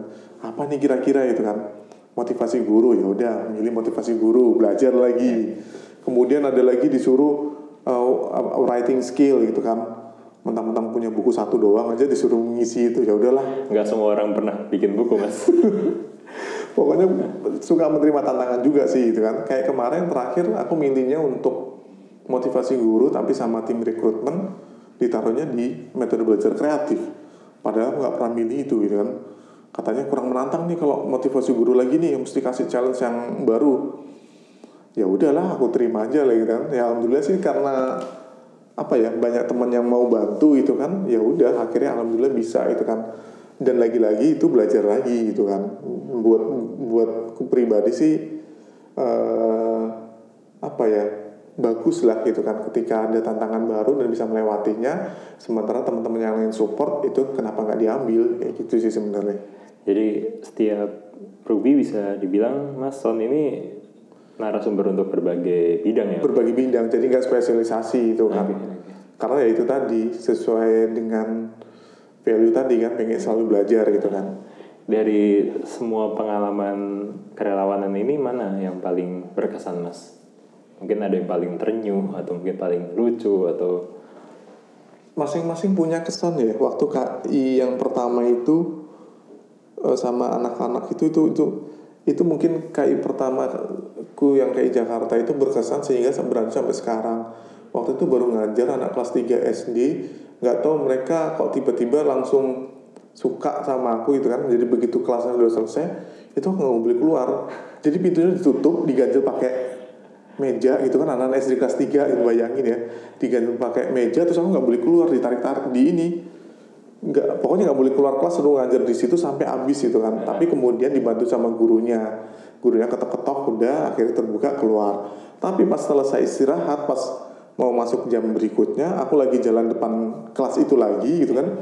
Apa nih kira-kira itu kan? Motivasi guru ya udah milih motivasi guru belajar lagi. Kemudian ada lagi disuruh eh, writing skill gitu kan mentang-mentang punya buku satu doang aja disuruh ngisi itu ya udahlah Nggak semua orang pernah bikin buku mas. pokoknya suka menerima tantangan juga sih gitu kan kayak kemarin terakhir aku milihnya untuk motivasi guru tapi sama tim rekrutmen ditaruhnya di metode belajar kreatif. Padahal nggak pernah milih itu gitu kan. Katanya kurang menantang nih kalau motivasi guru lagi nih mesti kasih challenge yang baru. Ya udahlah aku terima aja lah gitu kan. Ya alhamdulillah sih karena apa ya banyak teman yang mau bantu itu kan ya udah akhirnya alhamdulillah bisa itu kan. Dan lagi-lagi itu belajar lagi gitu kan. Buat buat pribadi sih eh, apa ya bagus lah gitu kan ketika ada tantangan baru dan bisa melewatinya sementara teman-teman yang lain support itu kenapa nggak diambil kayak gitu sih sebenarnya Jadi setiap Ruby bisa dibilang Mas Son ini narasumber untuk berbagai bidang ya. berbagi bidang jadi nggak spesialisasi itu kan oke. karena ya itu tadi sesuai dengan value tadi kan pengen selalu belajar gitu kan Dari semua pengalaman kerelawanan ini mana yang paling berkesan Mas? Mungkin ada yang paling terenyuh atau mungkin paling lucu atau masing-masing punya kesan ya. Waktu KI yang pertama itu eh, sama anak-anak itu itu itu itu mungkin KI pertamaku yang KI Jakarta itu berkesan sehingga berlanjut sampai sekarang. Waktu itu baru ngajar anak kelas 3 SD nggak tahu mereka kok tiba-tiba langsung suka sama aku gitu kan. Jadi begitu kelasnya udah selesai itu aku nggak boleh keluar. Jadi pintunya ditutup diganjel pakai meja gitu kan anak-anak SD kelas 3 itu bayangin ya. Diganti pakai meja terus aku nggak boleh keluar ditarik-tarik di ini. Nggak pokoknya nggak boleh keluar kelas suruh ngajar di situ sampai habis gitu kan. Tapi kemudian dibantu sama gurunya. Gurunya ketok-ketok udah akhirnya terbuka keluar. Tapi pas selesai istirahat pas mau masuk jam berikutnya aku lagi jalan depan kelas itu lagi gitu kan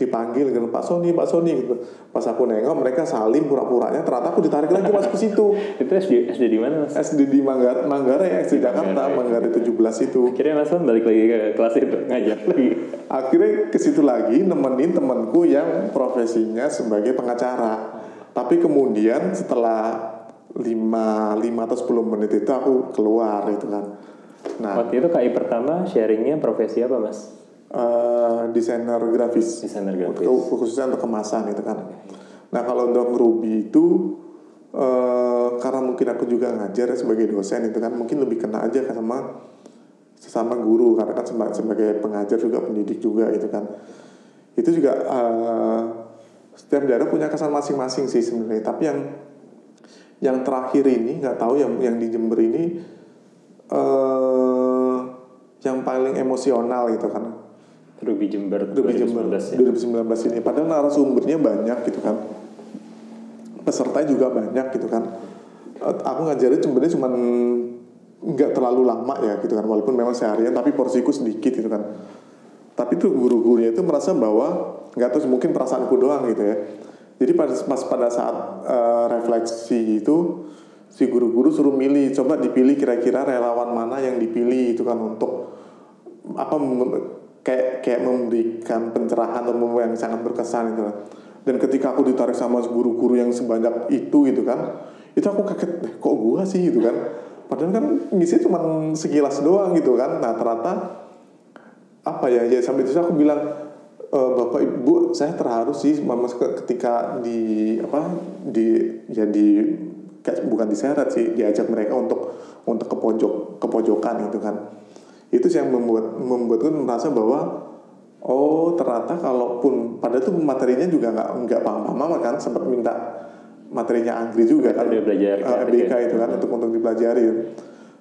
dipanggil dengan Pak Sony Pak Sony gitu pas aku nengok mereka salim pura-puranya ternyata aku ditarik lagi masuk ke situ itu SD SD di mana Mas? SD di Manggar Manggarai SD Jakarta Manggarai 17 itu Akhirnya Mas balik lagi ke kelas itu ngajar lagi. akhirnya ke situ lagi nemenin temanku yang profesinya sebagai pengacara tapi kemudian setelah 5 5 atau 10 menit itu aku keluar itu kan Nah, Waktu itu KI pertama sharingnya profesi apa mas? Eh, desainer grafis. Desainer grafis. Untuk- khususnya untuk kemasan itu kan. Nah kalau untuk Ruby itu eh, karena mungkin aku juga ngajar ya sebagai dosen itu kan mungkin lebih kena aja kan sama sesama guru karena kan seba- sebagai pengajar juga pendidik juga gitu kan. Itu juga eh, setiap daerah punya kesan masing-masing sih sebenarnya. Tapi yang yang terakhir ini nggak tahu yang yang di Jember ini eh yang paling emosional gitu kan Ruby Jember Ruby Jember 2019 ya. 2019 ini. Padahal narasumbernya banyak gitu kan. Peserta juga banyak gitu kan. Eh, aku ngajarin sebenarnya cuma nggak terlalu lama ya gitu kan. Walaupun memang seharian tapi porsiku sedikit gitu kan. Tapi tuh guru-gurunya itu merasa bahwa nggak tahu mungkin perasaanku doang gitu ya. Jadi pada pas pada saat eh, refleksi itu si guru-guru suruh milih coba dipilih kira-kira relawan mana yang dipilih itu kan untuk apa kayak kayak memberikan pencerahan atau yang sangat berkesan itu kan. Dan ketika aku ditarik sama guru-guru yang sebanyak itu gitu kan, itu aku kaget, "Eh, kok gua sih gitu kan. Padahal kan misinya cuma sekilas doang gitu kan. Nah ternyata apa ya ya sampai itu aku bilang "E, bapak ibu saya terharu sih mama ke- ketika di apa di ya di bukan diseret sih diajak mereka untuk untuk ke pojok ke pojokan gitu kan itu sih yang membuat membuatku merasa bahwa oh ternyata kalaupun pada tuh materinya juga nggak nggak paham paham kan sempat minta materinya Anggri juga kan belajar kreatif MBK ya. itu kan untuk untuk dipelajari.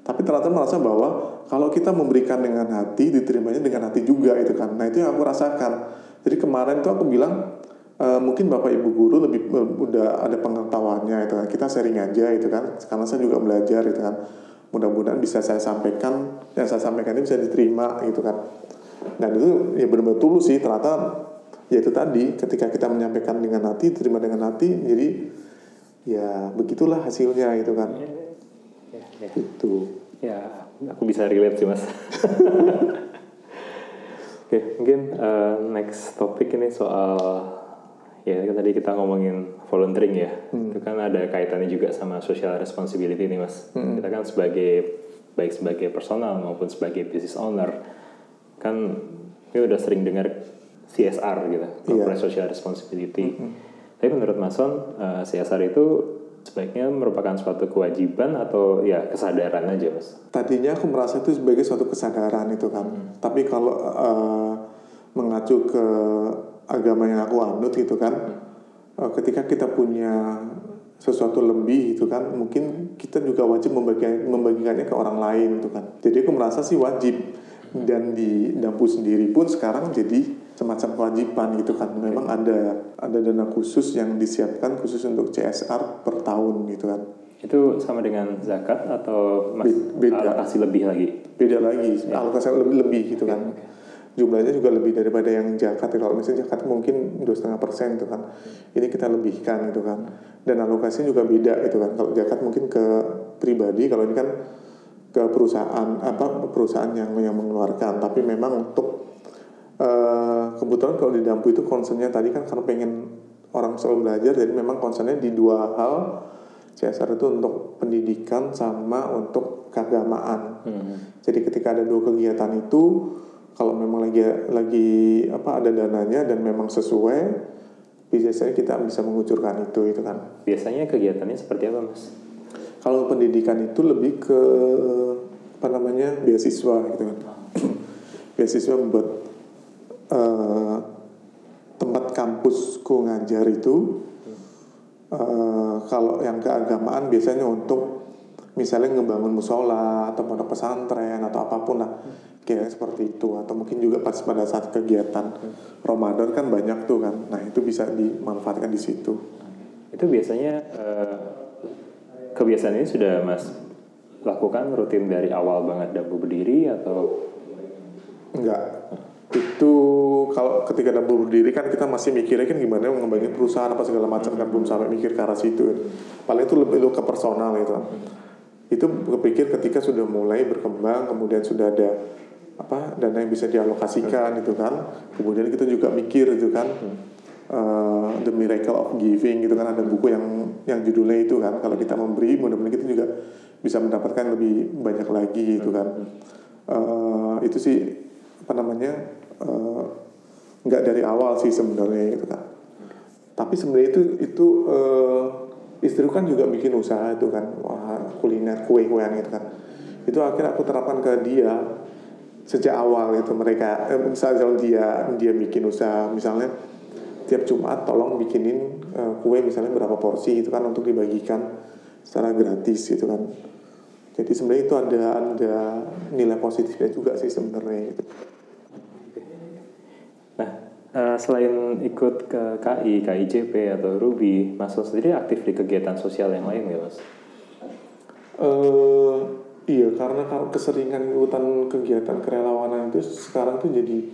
Tapi ternyata merasa bahwa kalau kita memberikan dengan hati diterimanya dengan hati juga itu kan. Nah itu yang aku rasakan. Jadi kemarin tuh aku bilang eh, mungkin bapak ibu guru lebih eh, udah ada pengetahuannya itu kan. Kita sharing aja itu kan karena saya juga belajar itu kan mudah-mudahan bisa saya sampaikan yang saya sampaikan ini bisa diterima gitu kan dan itu ya benar-benar tulus sih ternyata ya itu tadi ketika kita menyampaikan dengan hati terima dengan hati jadi ya begitulah hasilnya itu kan Ya, ya. itu Ya, aku bisa relate sih mas. Oke, mungkin eh, next topik ini soal ya kan tadi kita ngomongin volunteering ya. Itu kan ada kaitannya juga sama social responsibility nih mas. Kita kan sebagai baik sebagai personal maupun sebagai business owner kan ini udah sering dengar CSR gitu, corporate social responsibility. Tapi menurut Mason eh, CSR itu sebaiknya merupakan suatu kewajiban atau ya kesadaran aja mas? tadinya aku merasa itu sebagai suatu kesadaran itu kan tapi kalau eh, mengacu ke agama yang aku anut gitu kan. Eh, ketika kita punya sesuatu lebih itu kan mungkin kita juga wajib membagi membagikannya ke orang lain itu kan. Jadi aku merasa sih wajib. Dan di Dampu sendiri pun sekarang jadi semacam kewajiban gitu kan. Memang ada ada dana khusus yang disiapkan khusus untuk CSR per tahun gitu kan. Itu sama dengan zakat atau mas, Be- beda. alokasi lebih lagi? beda lagi. Alokasi lebih lebih gitu kan jumlahnya juga lebih daripada yang zakat kalau misalnya zakat mungkin dua setengah persen itu kan. Ini kita lebihkan gitu kan. Dan alokasinya juga beda gitu kan. Kalau zakat mungkin ke pribadi kalau ini kan ke perusahaan apa perusahaan yang yang mengeluarkan. Tapi memang untuk eh, kebetulan kalau di Dampu itu concernnya tadi kan karena pengen orang selalu belajar. Jadi memang concernnya di dua hal. CSR itu untuk pendidikan sama untuk keagamaan. Jadi ketika ada dua kegiatan itu kalau memang lagi lagi apa ada dananya dan memang sesuai biasanya kita bisa mengucurkan itu itu kan Biasanya kegiatannya seperti apa mas? kalau pendidikan itu lebih ke apa namanya beasiswa gitu kan beasiswa buat eh, tempat kampusku ngajar itu eh, kalau yang keagamaan biasanya untuk misalnya ngebangun musola atau pondok pesantren atau apa pun lah kira seperti itu atau mungkin juga pas pada saat kegiatan Ramadan kan banyak tuh kan nah itu bisa dimanfaatkan di situ Itu biasanya eh, kebiasaan ini sudah mas lakukan rutin dari awal banget Dampu berdiri atau Enggak. Itu kalau ketika dapur berdiri kan kita masih mikirnya kan gimana ngembangin perusahaan apa segala macam kan belum sampai mikir ke arah situ. kan. Paling itu lebih lu ke personal gitu kan. Itu kepikir ketika sudah mulai berkembang kemudian sudah ada apa dana yang bisa dialokasikan itu kan. Kemudian kita juga mikir itu kan eh, The Miracle of Giving gitu kan. Ada buku yang yang judulnya itu kan. Kalau kita memberi mudah-mudahan kita juga bisa mendapatkan lebih banyak lagi gitu kan. Eh, itu sih apa namanya eh, nggak dari awal sih sebenarnya gitu kan. Tapi sebenarnya itu itu eh, istriku kan juga bikin usaha itu kan. Wah kuliner kue-kuean gitu kan. Itu akhirnya aku terapkan ke dia sejak awal itu mereka eh, misalnya dia dia bikin usaha misalnya tiap Jumat tolong bikinin eh, kue misalnya berapa porsi itu kan untuk dibagikan secara gratis gitu kan. Jadi sebenarnya itu ada ada nilai positifnya juga sih sebenarnya gitu. Eh, selain ikut ke KI, KIJP atau Ruby, Mas Sos sendiri aktif di kegiatan sosial yang lain ya, Mas? eh iya karena kalau keseringan ikutan kegiatan kerelawanan itu sekarang tuh jadi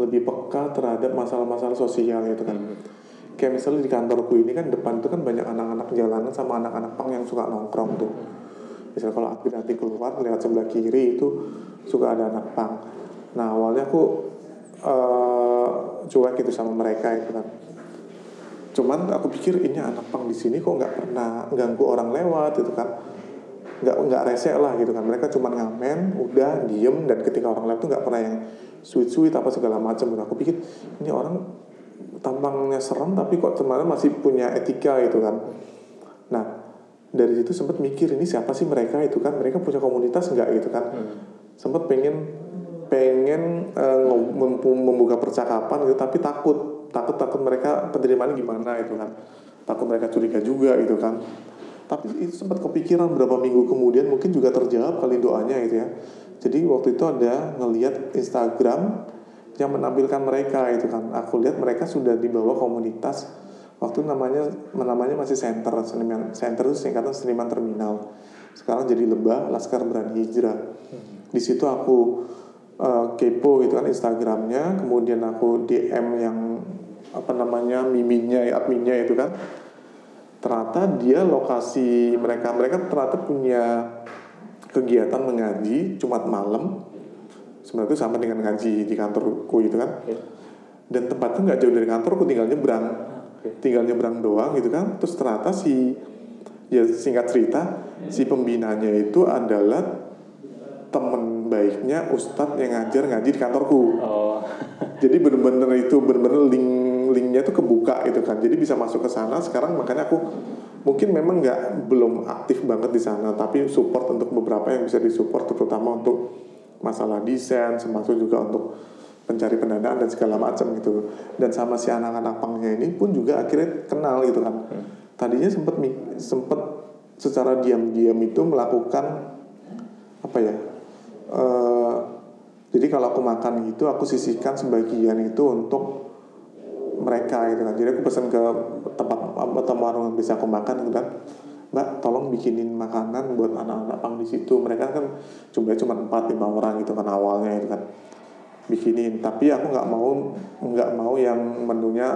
lebih peka terhadap masalah-masalah sosial itu kan. Kayak misalnya di kantorku ini kan depan tuh kan banyak anak-anak jalanan sama anak-anak pang yang suka nongkrong tuh. Misalnya kalau aku nanti keluar lihat sebelah kiri itu suka ada anak pang. Nah awalnya aku eh cuek gitu sama mereka itu kan. Cuman aku pikir ini anak pang di sini kok nggak pernah ganggu orang lewat itu kan. Nggak nggak rese lah gitu kan. Mereka cuma ngamen udah diem dan ketika orang lewat tuh nggak pernah yang sweet sweet apa segala macam gitu. Aku pikir ini orang tampangnya serem tapi kok teman masih punya etika gitu kan. Nah dari situ sempat mikir ini siapa sih mereka? Itu kan. Mereka punya komunitas nggak gitu kan. Sempat pengen pengen mem- membuka percakapan gitu tapi takut. Takut takut mereka penerimaan gimana itu kan. Takut mereka curiga juga gitu kan. Tapi itu sempat kepikiran beberapa minggu kemudian mungkin juga terjawab kali doanya gitu ya. Jadi waktu itu ada ngelihat Instagram yang menampilkan mereka itu kan. Aku lihat mereka sudah dibawa komunitas. Waktu namanya namanya masih center seniman center itu singkatan seniman terminal. Sekarang jadi lebah laskar berani hijrah. Di situ aku eh, kepo gitu kan Instagramnya. Kemudian aku DM yang apa namanya miminnya adminnya itu kan. Ternyata dia lokasi mereka mereka ternyata punya kegiatan mengaji Jumat malam. Sebenarnya itu sama dengan ngaji di kantorku itu kan. Dan tempatnya nggak jauh dari kantorku tinggal nyebrang. Tinggal nyebrang doang gitu kan. Terus ternyata si ya singkat cerita si pembinanya itu adalah temen baiknya ustadz yang ngajar ngaji di kantorku. Oh, jadi bener-bener itu bener-bener link linknya itu kebuka gitu kan. Jadi bisa masuk ke sana. Sekarang makanya aku mungkin memang nggak belum aktif banget di sana tapi support untuk beberapa yang bisa disupport terutama untuk masalah desain termasuk juga untuk pencari pendanaan dan segala macam gitu. Dan sama si anak-anak pangnya ini pun juga akhirnya kenal gitu kan. Tadinya sempat sempat secara diam-diam itu melakukan apa ya eh, jadi kalau aku makan gitu aku sisihkan sebagian itu untuk mereka gitu kan. Jadi aku pesan ke tempat atau warung yang bisa aku makan gitu kan. Mbak tolong bikinin makanan buat anak-anak pang di situ. Mereka kan jumlahnya cuma 4 lima orang gitu kan awalnya gitu kan. Bikinin tapi aku nggak mau nggak mau yang menunya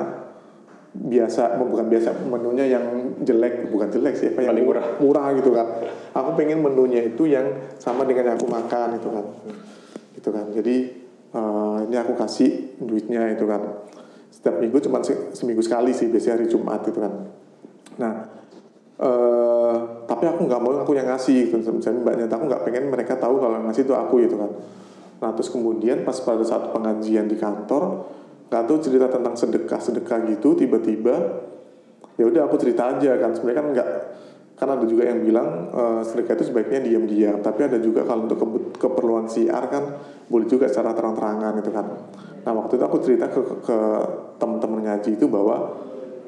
biasa bukan biasa menunya yang jelek bukan jelek sih apa yang Paling murah. murah gitu kan. Aku pengen menunya itu yang sama dengan yang aku makan itu kan. Gitu kan. Jadi eh, ini aku kasih duitnya itu kan. Setiap minggu cuma se- seminggu sekali sih biasanya hari Jumat itu kan. Nah eh tapi aku nggak mau aku yang ngasih gitu. Misalnya mbaknya aku nggak pengen mereka tahu kalau yang ngasih itu aku gitu kan. Nah terus kemudian pas pada saat pengajian di kantor nggak tahu cerita tentang sedekah sedekah gitu tiba-tiba ya udah aku cerita aja kan. Sebenarnya kan nggak kan ada juga yang bilang eh, sedekah itu sebaiknya diam-diam. Tapi ada juga kalau untuk keperluan siar kan boleh juga secara terang-terangan gitu kan. Nah waktu itu aku cerita ke, ke teman-teman ngaji itu bahwa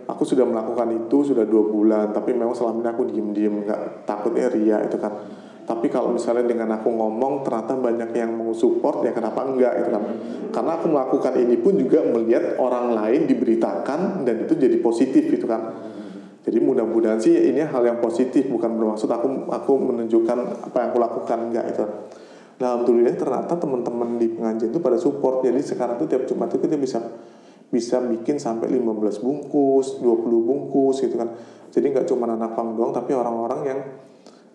aku sudah melakukan itu sudah dua bulan tapi memang selama ini aku diem-diem nggak takutnya ria itu kan tapi kalau misalnya dengan aku ngomong ternyata banyak yang mau support ya kenapa enggak itu kan? Karena aku melakukan ini pun juga melihat orang lain diberitakan dan itu jadi positif itu kan? Jadi mudah-mudahan sih ini hal yang positif bukan bermaksud aku aku menunjukkan apa yang aku lakukan enggak itu nah alhamdulillah ternyata teman-teman di pengajian itu pada support. Jadi sekarang tuh tiap Jumat itu kita bisa bisa bikin sampai 15 bungkus, 20 bungkus gitu kan. Jadi nggak cuma anak pang doang tapi orang-orang yang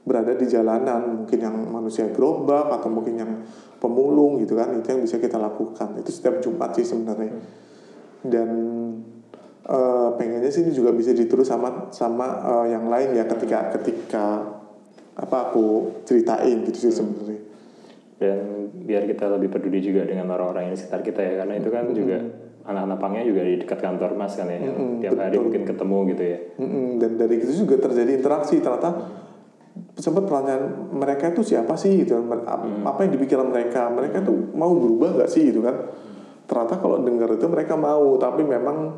berada di jalanan, mungkin yang manusia gerobak atau mungkin yang pemulung gitu kan, itu yang bisa kita lakukan. Itu setiap Jumat sih sebenarnya. Dan eh, pengennya sih ini juga bisa diterus sama sama eh, yang lain ya ketika ketika apa aku ceritain gitu sih sebenarnya. dan biar kita lebih peduli juga dengan orang-orang yang di sekitar kita ya karena itu kan juga anak-anak pangnya juga di dekat kantor mas kan ya yang tiap hari mungkin ketemu gitu ya Mm-mm, dan dari itu juga terjadi interaksi ternyata sempat pertanyaan mereka itu siapa sih gitu. Ap- apa yang dipikiran mereka? Mereka tuh mau berubah nggak sih gitu kan? Ternyata kalau dengar itu mereka mau tapi memang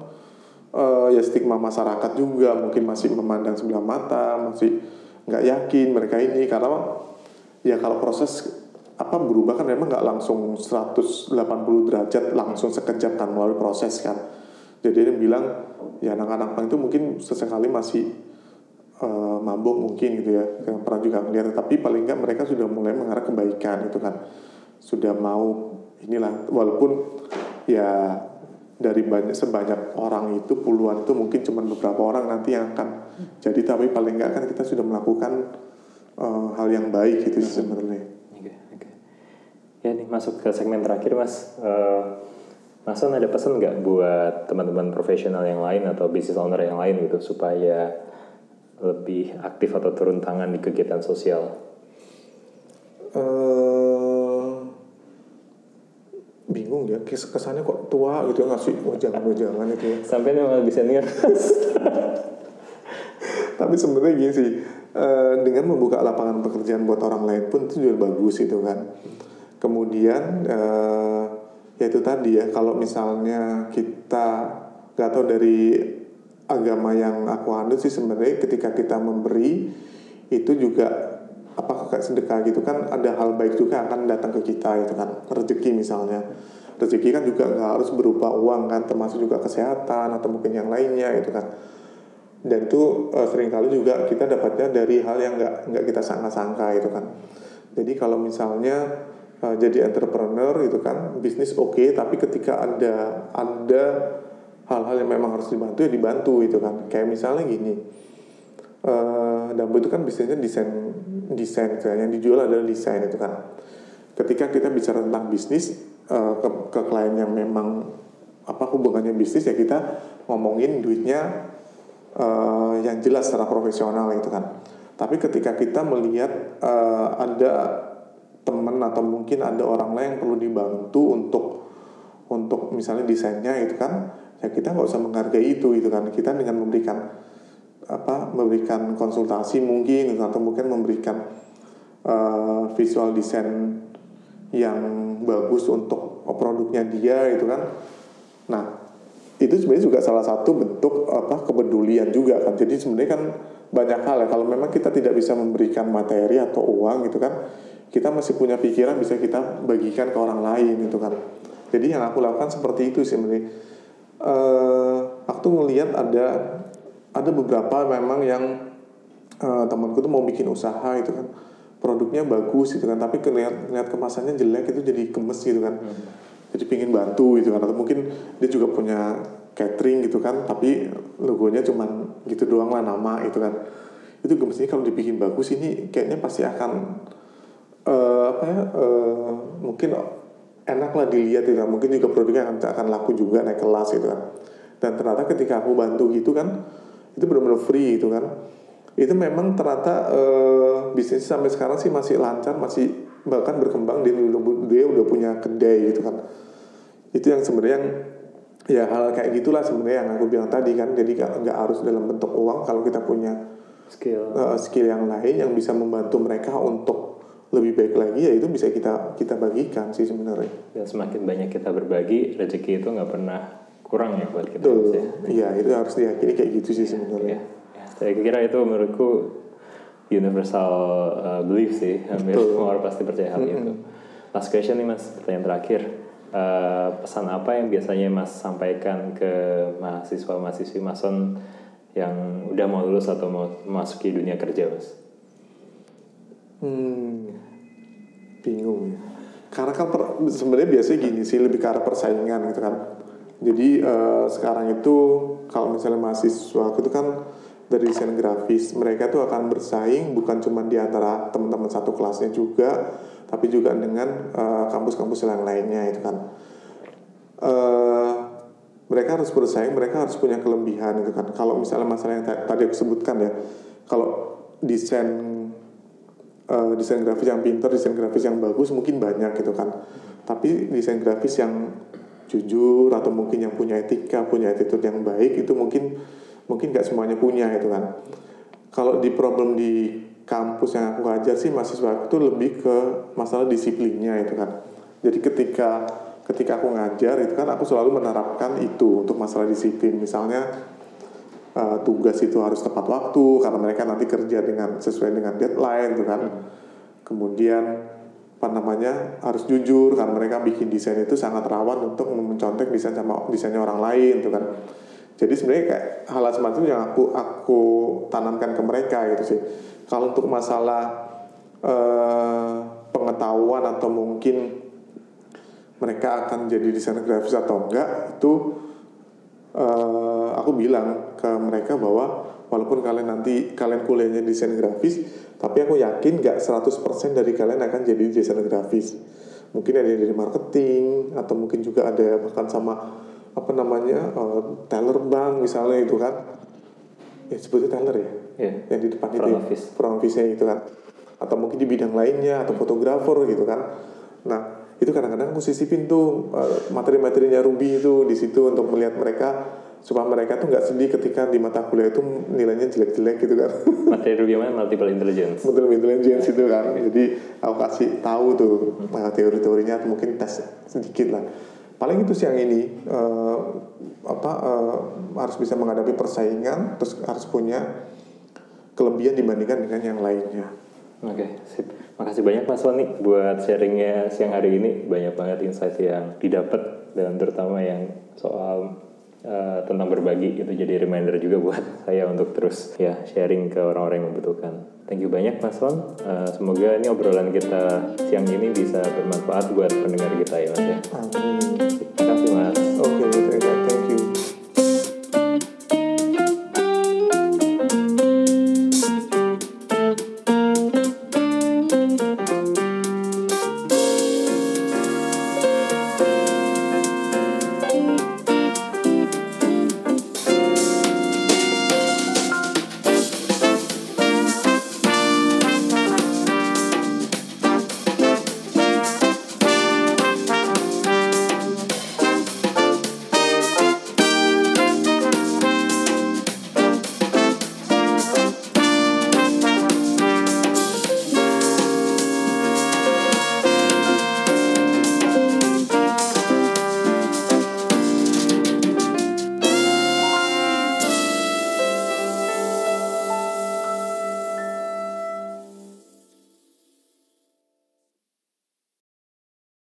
eh, ya stigma masyarakat juga mungkin masih memandang sebelah mata masih nggak yakin mereka ini. Karena ya kalau proses apa berubah kan memang nggak langsung 180 derajat langsung sekejap kan melalui proses kan. Jadi dia bilang ya anak-anak itu mungkin sesekali masih eh, mabuk mungkin gitu ya. Yang pernah juga melihat tapi paling nggak mereka sudah mulai mengarah kebaikan itu kan. Sudah mau inilah walaupun ya dari banyak sebanyak orang itu puluhan itu mungkin cuma beberapa orang nanti yang akan jadi. Tapi paling nggak kan kita sudah melakukan eh, hal yang baik gitu sih sebenarnya. Oke, oke. Ya nih masuk ke segmen terakhir mas. Eh, mas Son ada pesan nggak buat teman-teman profesional yang lain atau business owner yang lain gitu supaya lebih aktif atau turun tangan di kegiatan sosial? eh bingung ya kes- kesannya kok tua gitu ya ngasih wajangan wajangan itu ya. Sampai nih malah bisa nih tapi sebenarnya gini sih eh, dengan membuka lapangan pekerjaan buat orang lain pun itu juga bagus itu kan. Kemudian eh, ya itu tadi ya kalau misalnya kita nggak tahu dari agama yang aku anut sih sebenarnya ketika kita memberi itu juga apa kayak sedekah gitu kan ada hal baik juga akan datang ke kita itu kan. Rezeki misalnya. Rezeki kan juga nggak harus berupa uang kan termasuk juga kesehatan atau mungkin yang lainnya itu kan. Dan itu eh, sering kali juga kita dapatnya dari hal yang nggak nggak kita sangka-sangka itu kan. Jadi kalau misalnya eh, jadi entrepreneur itu kan bisnis oke tapi ketika ada ada hal-hal yang memang harus dibantu ya dibantu itu kan. Kayak misalnya gini eh Dambo itu kan bisnisnya desain desain kayak yang dijual adalah desain itu kan. Ketika kita bicara tentang bisnis eh, ke, ke klien yang memang apa hubungannya bisnis ya kita ngomongin duitnya eh, yang jelas secara profesional itu kan. Tapi ketika kita melihat eh, ada teman atau mungkin ada orang lain yang perlu dibantu untuk untuk misalnya desainnya itu kan ya kita nggak usah menghargai itu itu kan. Kita dengan memberikan apa memberikan konsultasi mungkin atau mungkin memberikan eh, visual design yang bagus untuk produknya dia itu kan. Nah itu sebenarnya juga salah satu bentuk apa kepedulian juga kan. Jadi sebenarnya kan banyak hal ya. Kalau memang kita tidak bisa memberikan materi atau uang gitu kan kita masih punya pikiran bisa kita bagikan ke orang lain gitu kan. Jadi yang aku lakukan seperti itu sih sebenarnya eh aku tuh ngelihat ada ada beberapa memang yang eh, temanku tuh mau bikin usaha itu kan. Produknya bagus gitu kan tapi kelihat lihat kemasannya jelek itu jadi gemes gitu kan. Jadi pingin bantu gitu kan atau mungkin dia juga punya catering gitu kan tapi logonya cuman gitu doang lah nama itu kan. Itu gemesnya kalau dibikin bagus ini kayaknya pasti akan eh, apa ya eh, mungkin enak lah dilihat gitu. Kan mungkin juga produknya akan akan laku juga naik kelas gitu kan. Dan ternyata ketika aku bantu gitu kan itu benar-benar free gitu kan. Itu memang ternyata eh, bisnis sampai sekarang sih masih lancar masih bahkan berkembang. Dia udah dia udah punya kedai gitu kan. Itu yang sebenarnya yang ya hal kayak gitulah sebenarnya yang aku bilang tadi kan. Jadi nggak harus dalam bentuk uang. Kalau kita punya Skill. uh, skill yang lain yang bisa membantu mereka untuk lebih baik lagi ya itu bisa kita kita bagikan sih sebenarnya Dan semakin banyak kita berbagi, rezeki itu nggak pernah kurang ya buat kita. betul ya. iya itu harus diyakini kayak gitu sih Ya, sebenarnya ya. Saya kira itu menurutku universal uh, belief sih. Hampir Betul. semua orang pasti percaya hal itu. Last question nih mas, pertanyaan terakhir. Uh, pesan apa yang biasanya mas sampaikan ke mahasiswa mahasiswi mason yang udah mau lulus atau mau memasuki dunia kerja mas? Hmm, bingung. ya. Karena kan sebenarnya biasanya gini sih lebih ke arah persaingan gitu kan. Jadi eh, sekarang itu kalau misalnya mahasiswa itu kan dari desain grafis mereka tuh akan bersaing bukan cuma di antara teman-teman satu kelasnya juga, tapi juga dengan eh, kampus-kampus yang lainnya itu kan. Eh, mereka harus bersaing, mereka harus punya kelebihan gitu kan. Kalau misalnya masalah yang ta- tadi aku sebutkan ya, kalau desain eh, desain grafis yang pinter, desain grafis yang bagus mungkin banyak gitu kan. Tapi desain grafis yang jujur atau mungkin yang punya etika, punya attitude yang baik itu mungkin mungkin nggak semuanya punya gitu kan. Kalau di problem di kampus yang aku ajar sih mahasiswa itu lebih ke masalah disiplinnya itu kan. Jadi ketika ketika aku ngajar itu kan aku selalu menerapkan itu untuk masalah disiplin. Misalnya uh, tugas itu harus tepat waktu karena mereka nanti kerja dengan sesuai dengan deadline gitu kan. Kemudian apa namanya harus jujur karena mereka bikin desain itu sangat rawan untuk mencontek desain sama desainnya orang lain gitu kan. Jadi sebenarnya kayak hal semacam itu yang aku aku tanamkan ke mereka gitu sih. Kalau untuk masalah eh, pengetahuan atau mungkin mereka akan jadi desainer grafis atau enggak itu eh, aku bilang ke mereka bahwa walaupun kalian nanti kalian kuliahnya desain grafis tapi aku yakin nggak 100% dari kalian akan jadi desainer grafis. Mungkin ada yang dari marketing atau mungkin juga ada bahkan sama apa namanya uh, teller bank misalnya itu kan. Ya sebutnya teller ya? Iya. yang di depan itu Front ya, office. front office-nya itu kan. Atau mungkin di bidang lainnya atau fotografer gitu kan. Nah itu kadang-kadang aku sisipin tuh uh, materi-materinya Ruby itu di situ untuk melihat mereka supaya mereka tuh nggak sedih ketika di mata kuliah itu nilainya jelek-jelek gitu kan Materi Ruby mana multiple intelligence. Model intelligence itu kan jadi aku kasih tahu tuh uh, teori-teorinya atau mungkin tes sedikit lah paling itu siang ini eh, apa eh, harus bisa menghadapi persaingan terus harus punya kelebihan dibandingkan dengan yang lainnya Oke, sip. Makasih banyak Mas Sony buat sharingnya siang hari ini. Banyak banget insight yang didapat dan terutama yang soal uh, tentang berbagi itu jadi reminder juga buat saya untuk terus ya sharing ke orang-orang yang membutuhkan. Thank you banyak Mas Son. Uh, semoga ini obrolan kita siang ini bisa bermanfaat buat pendengar kita ya Mas ya. Amin. Terima kasih Mas.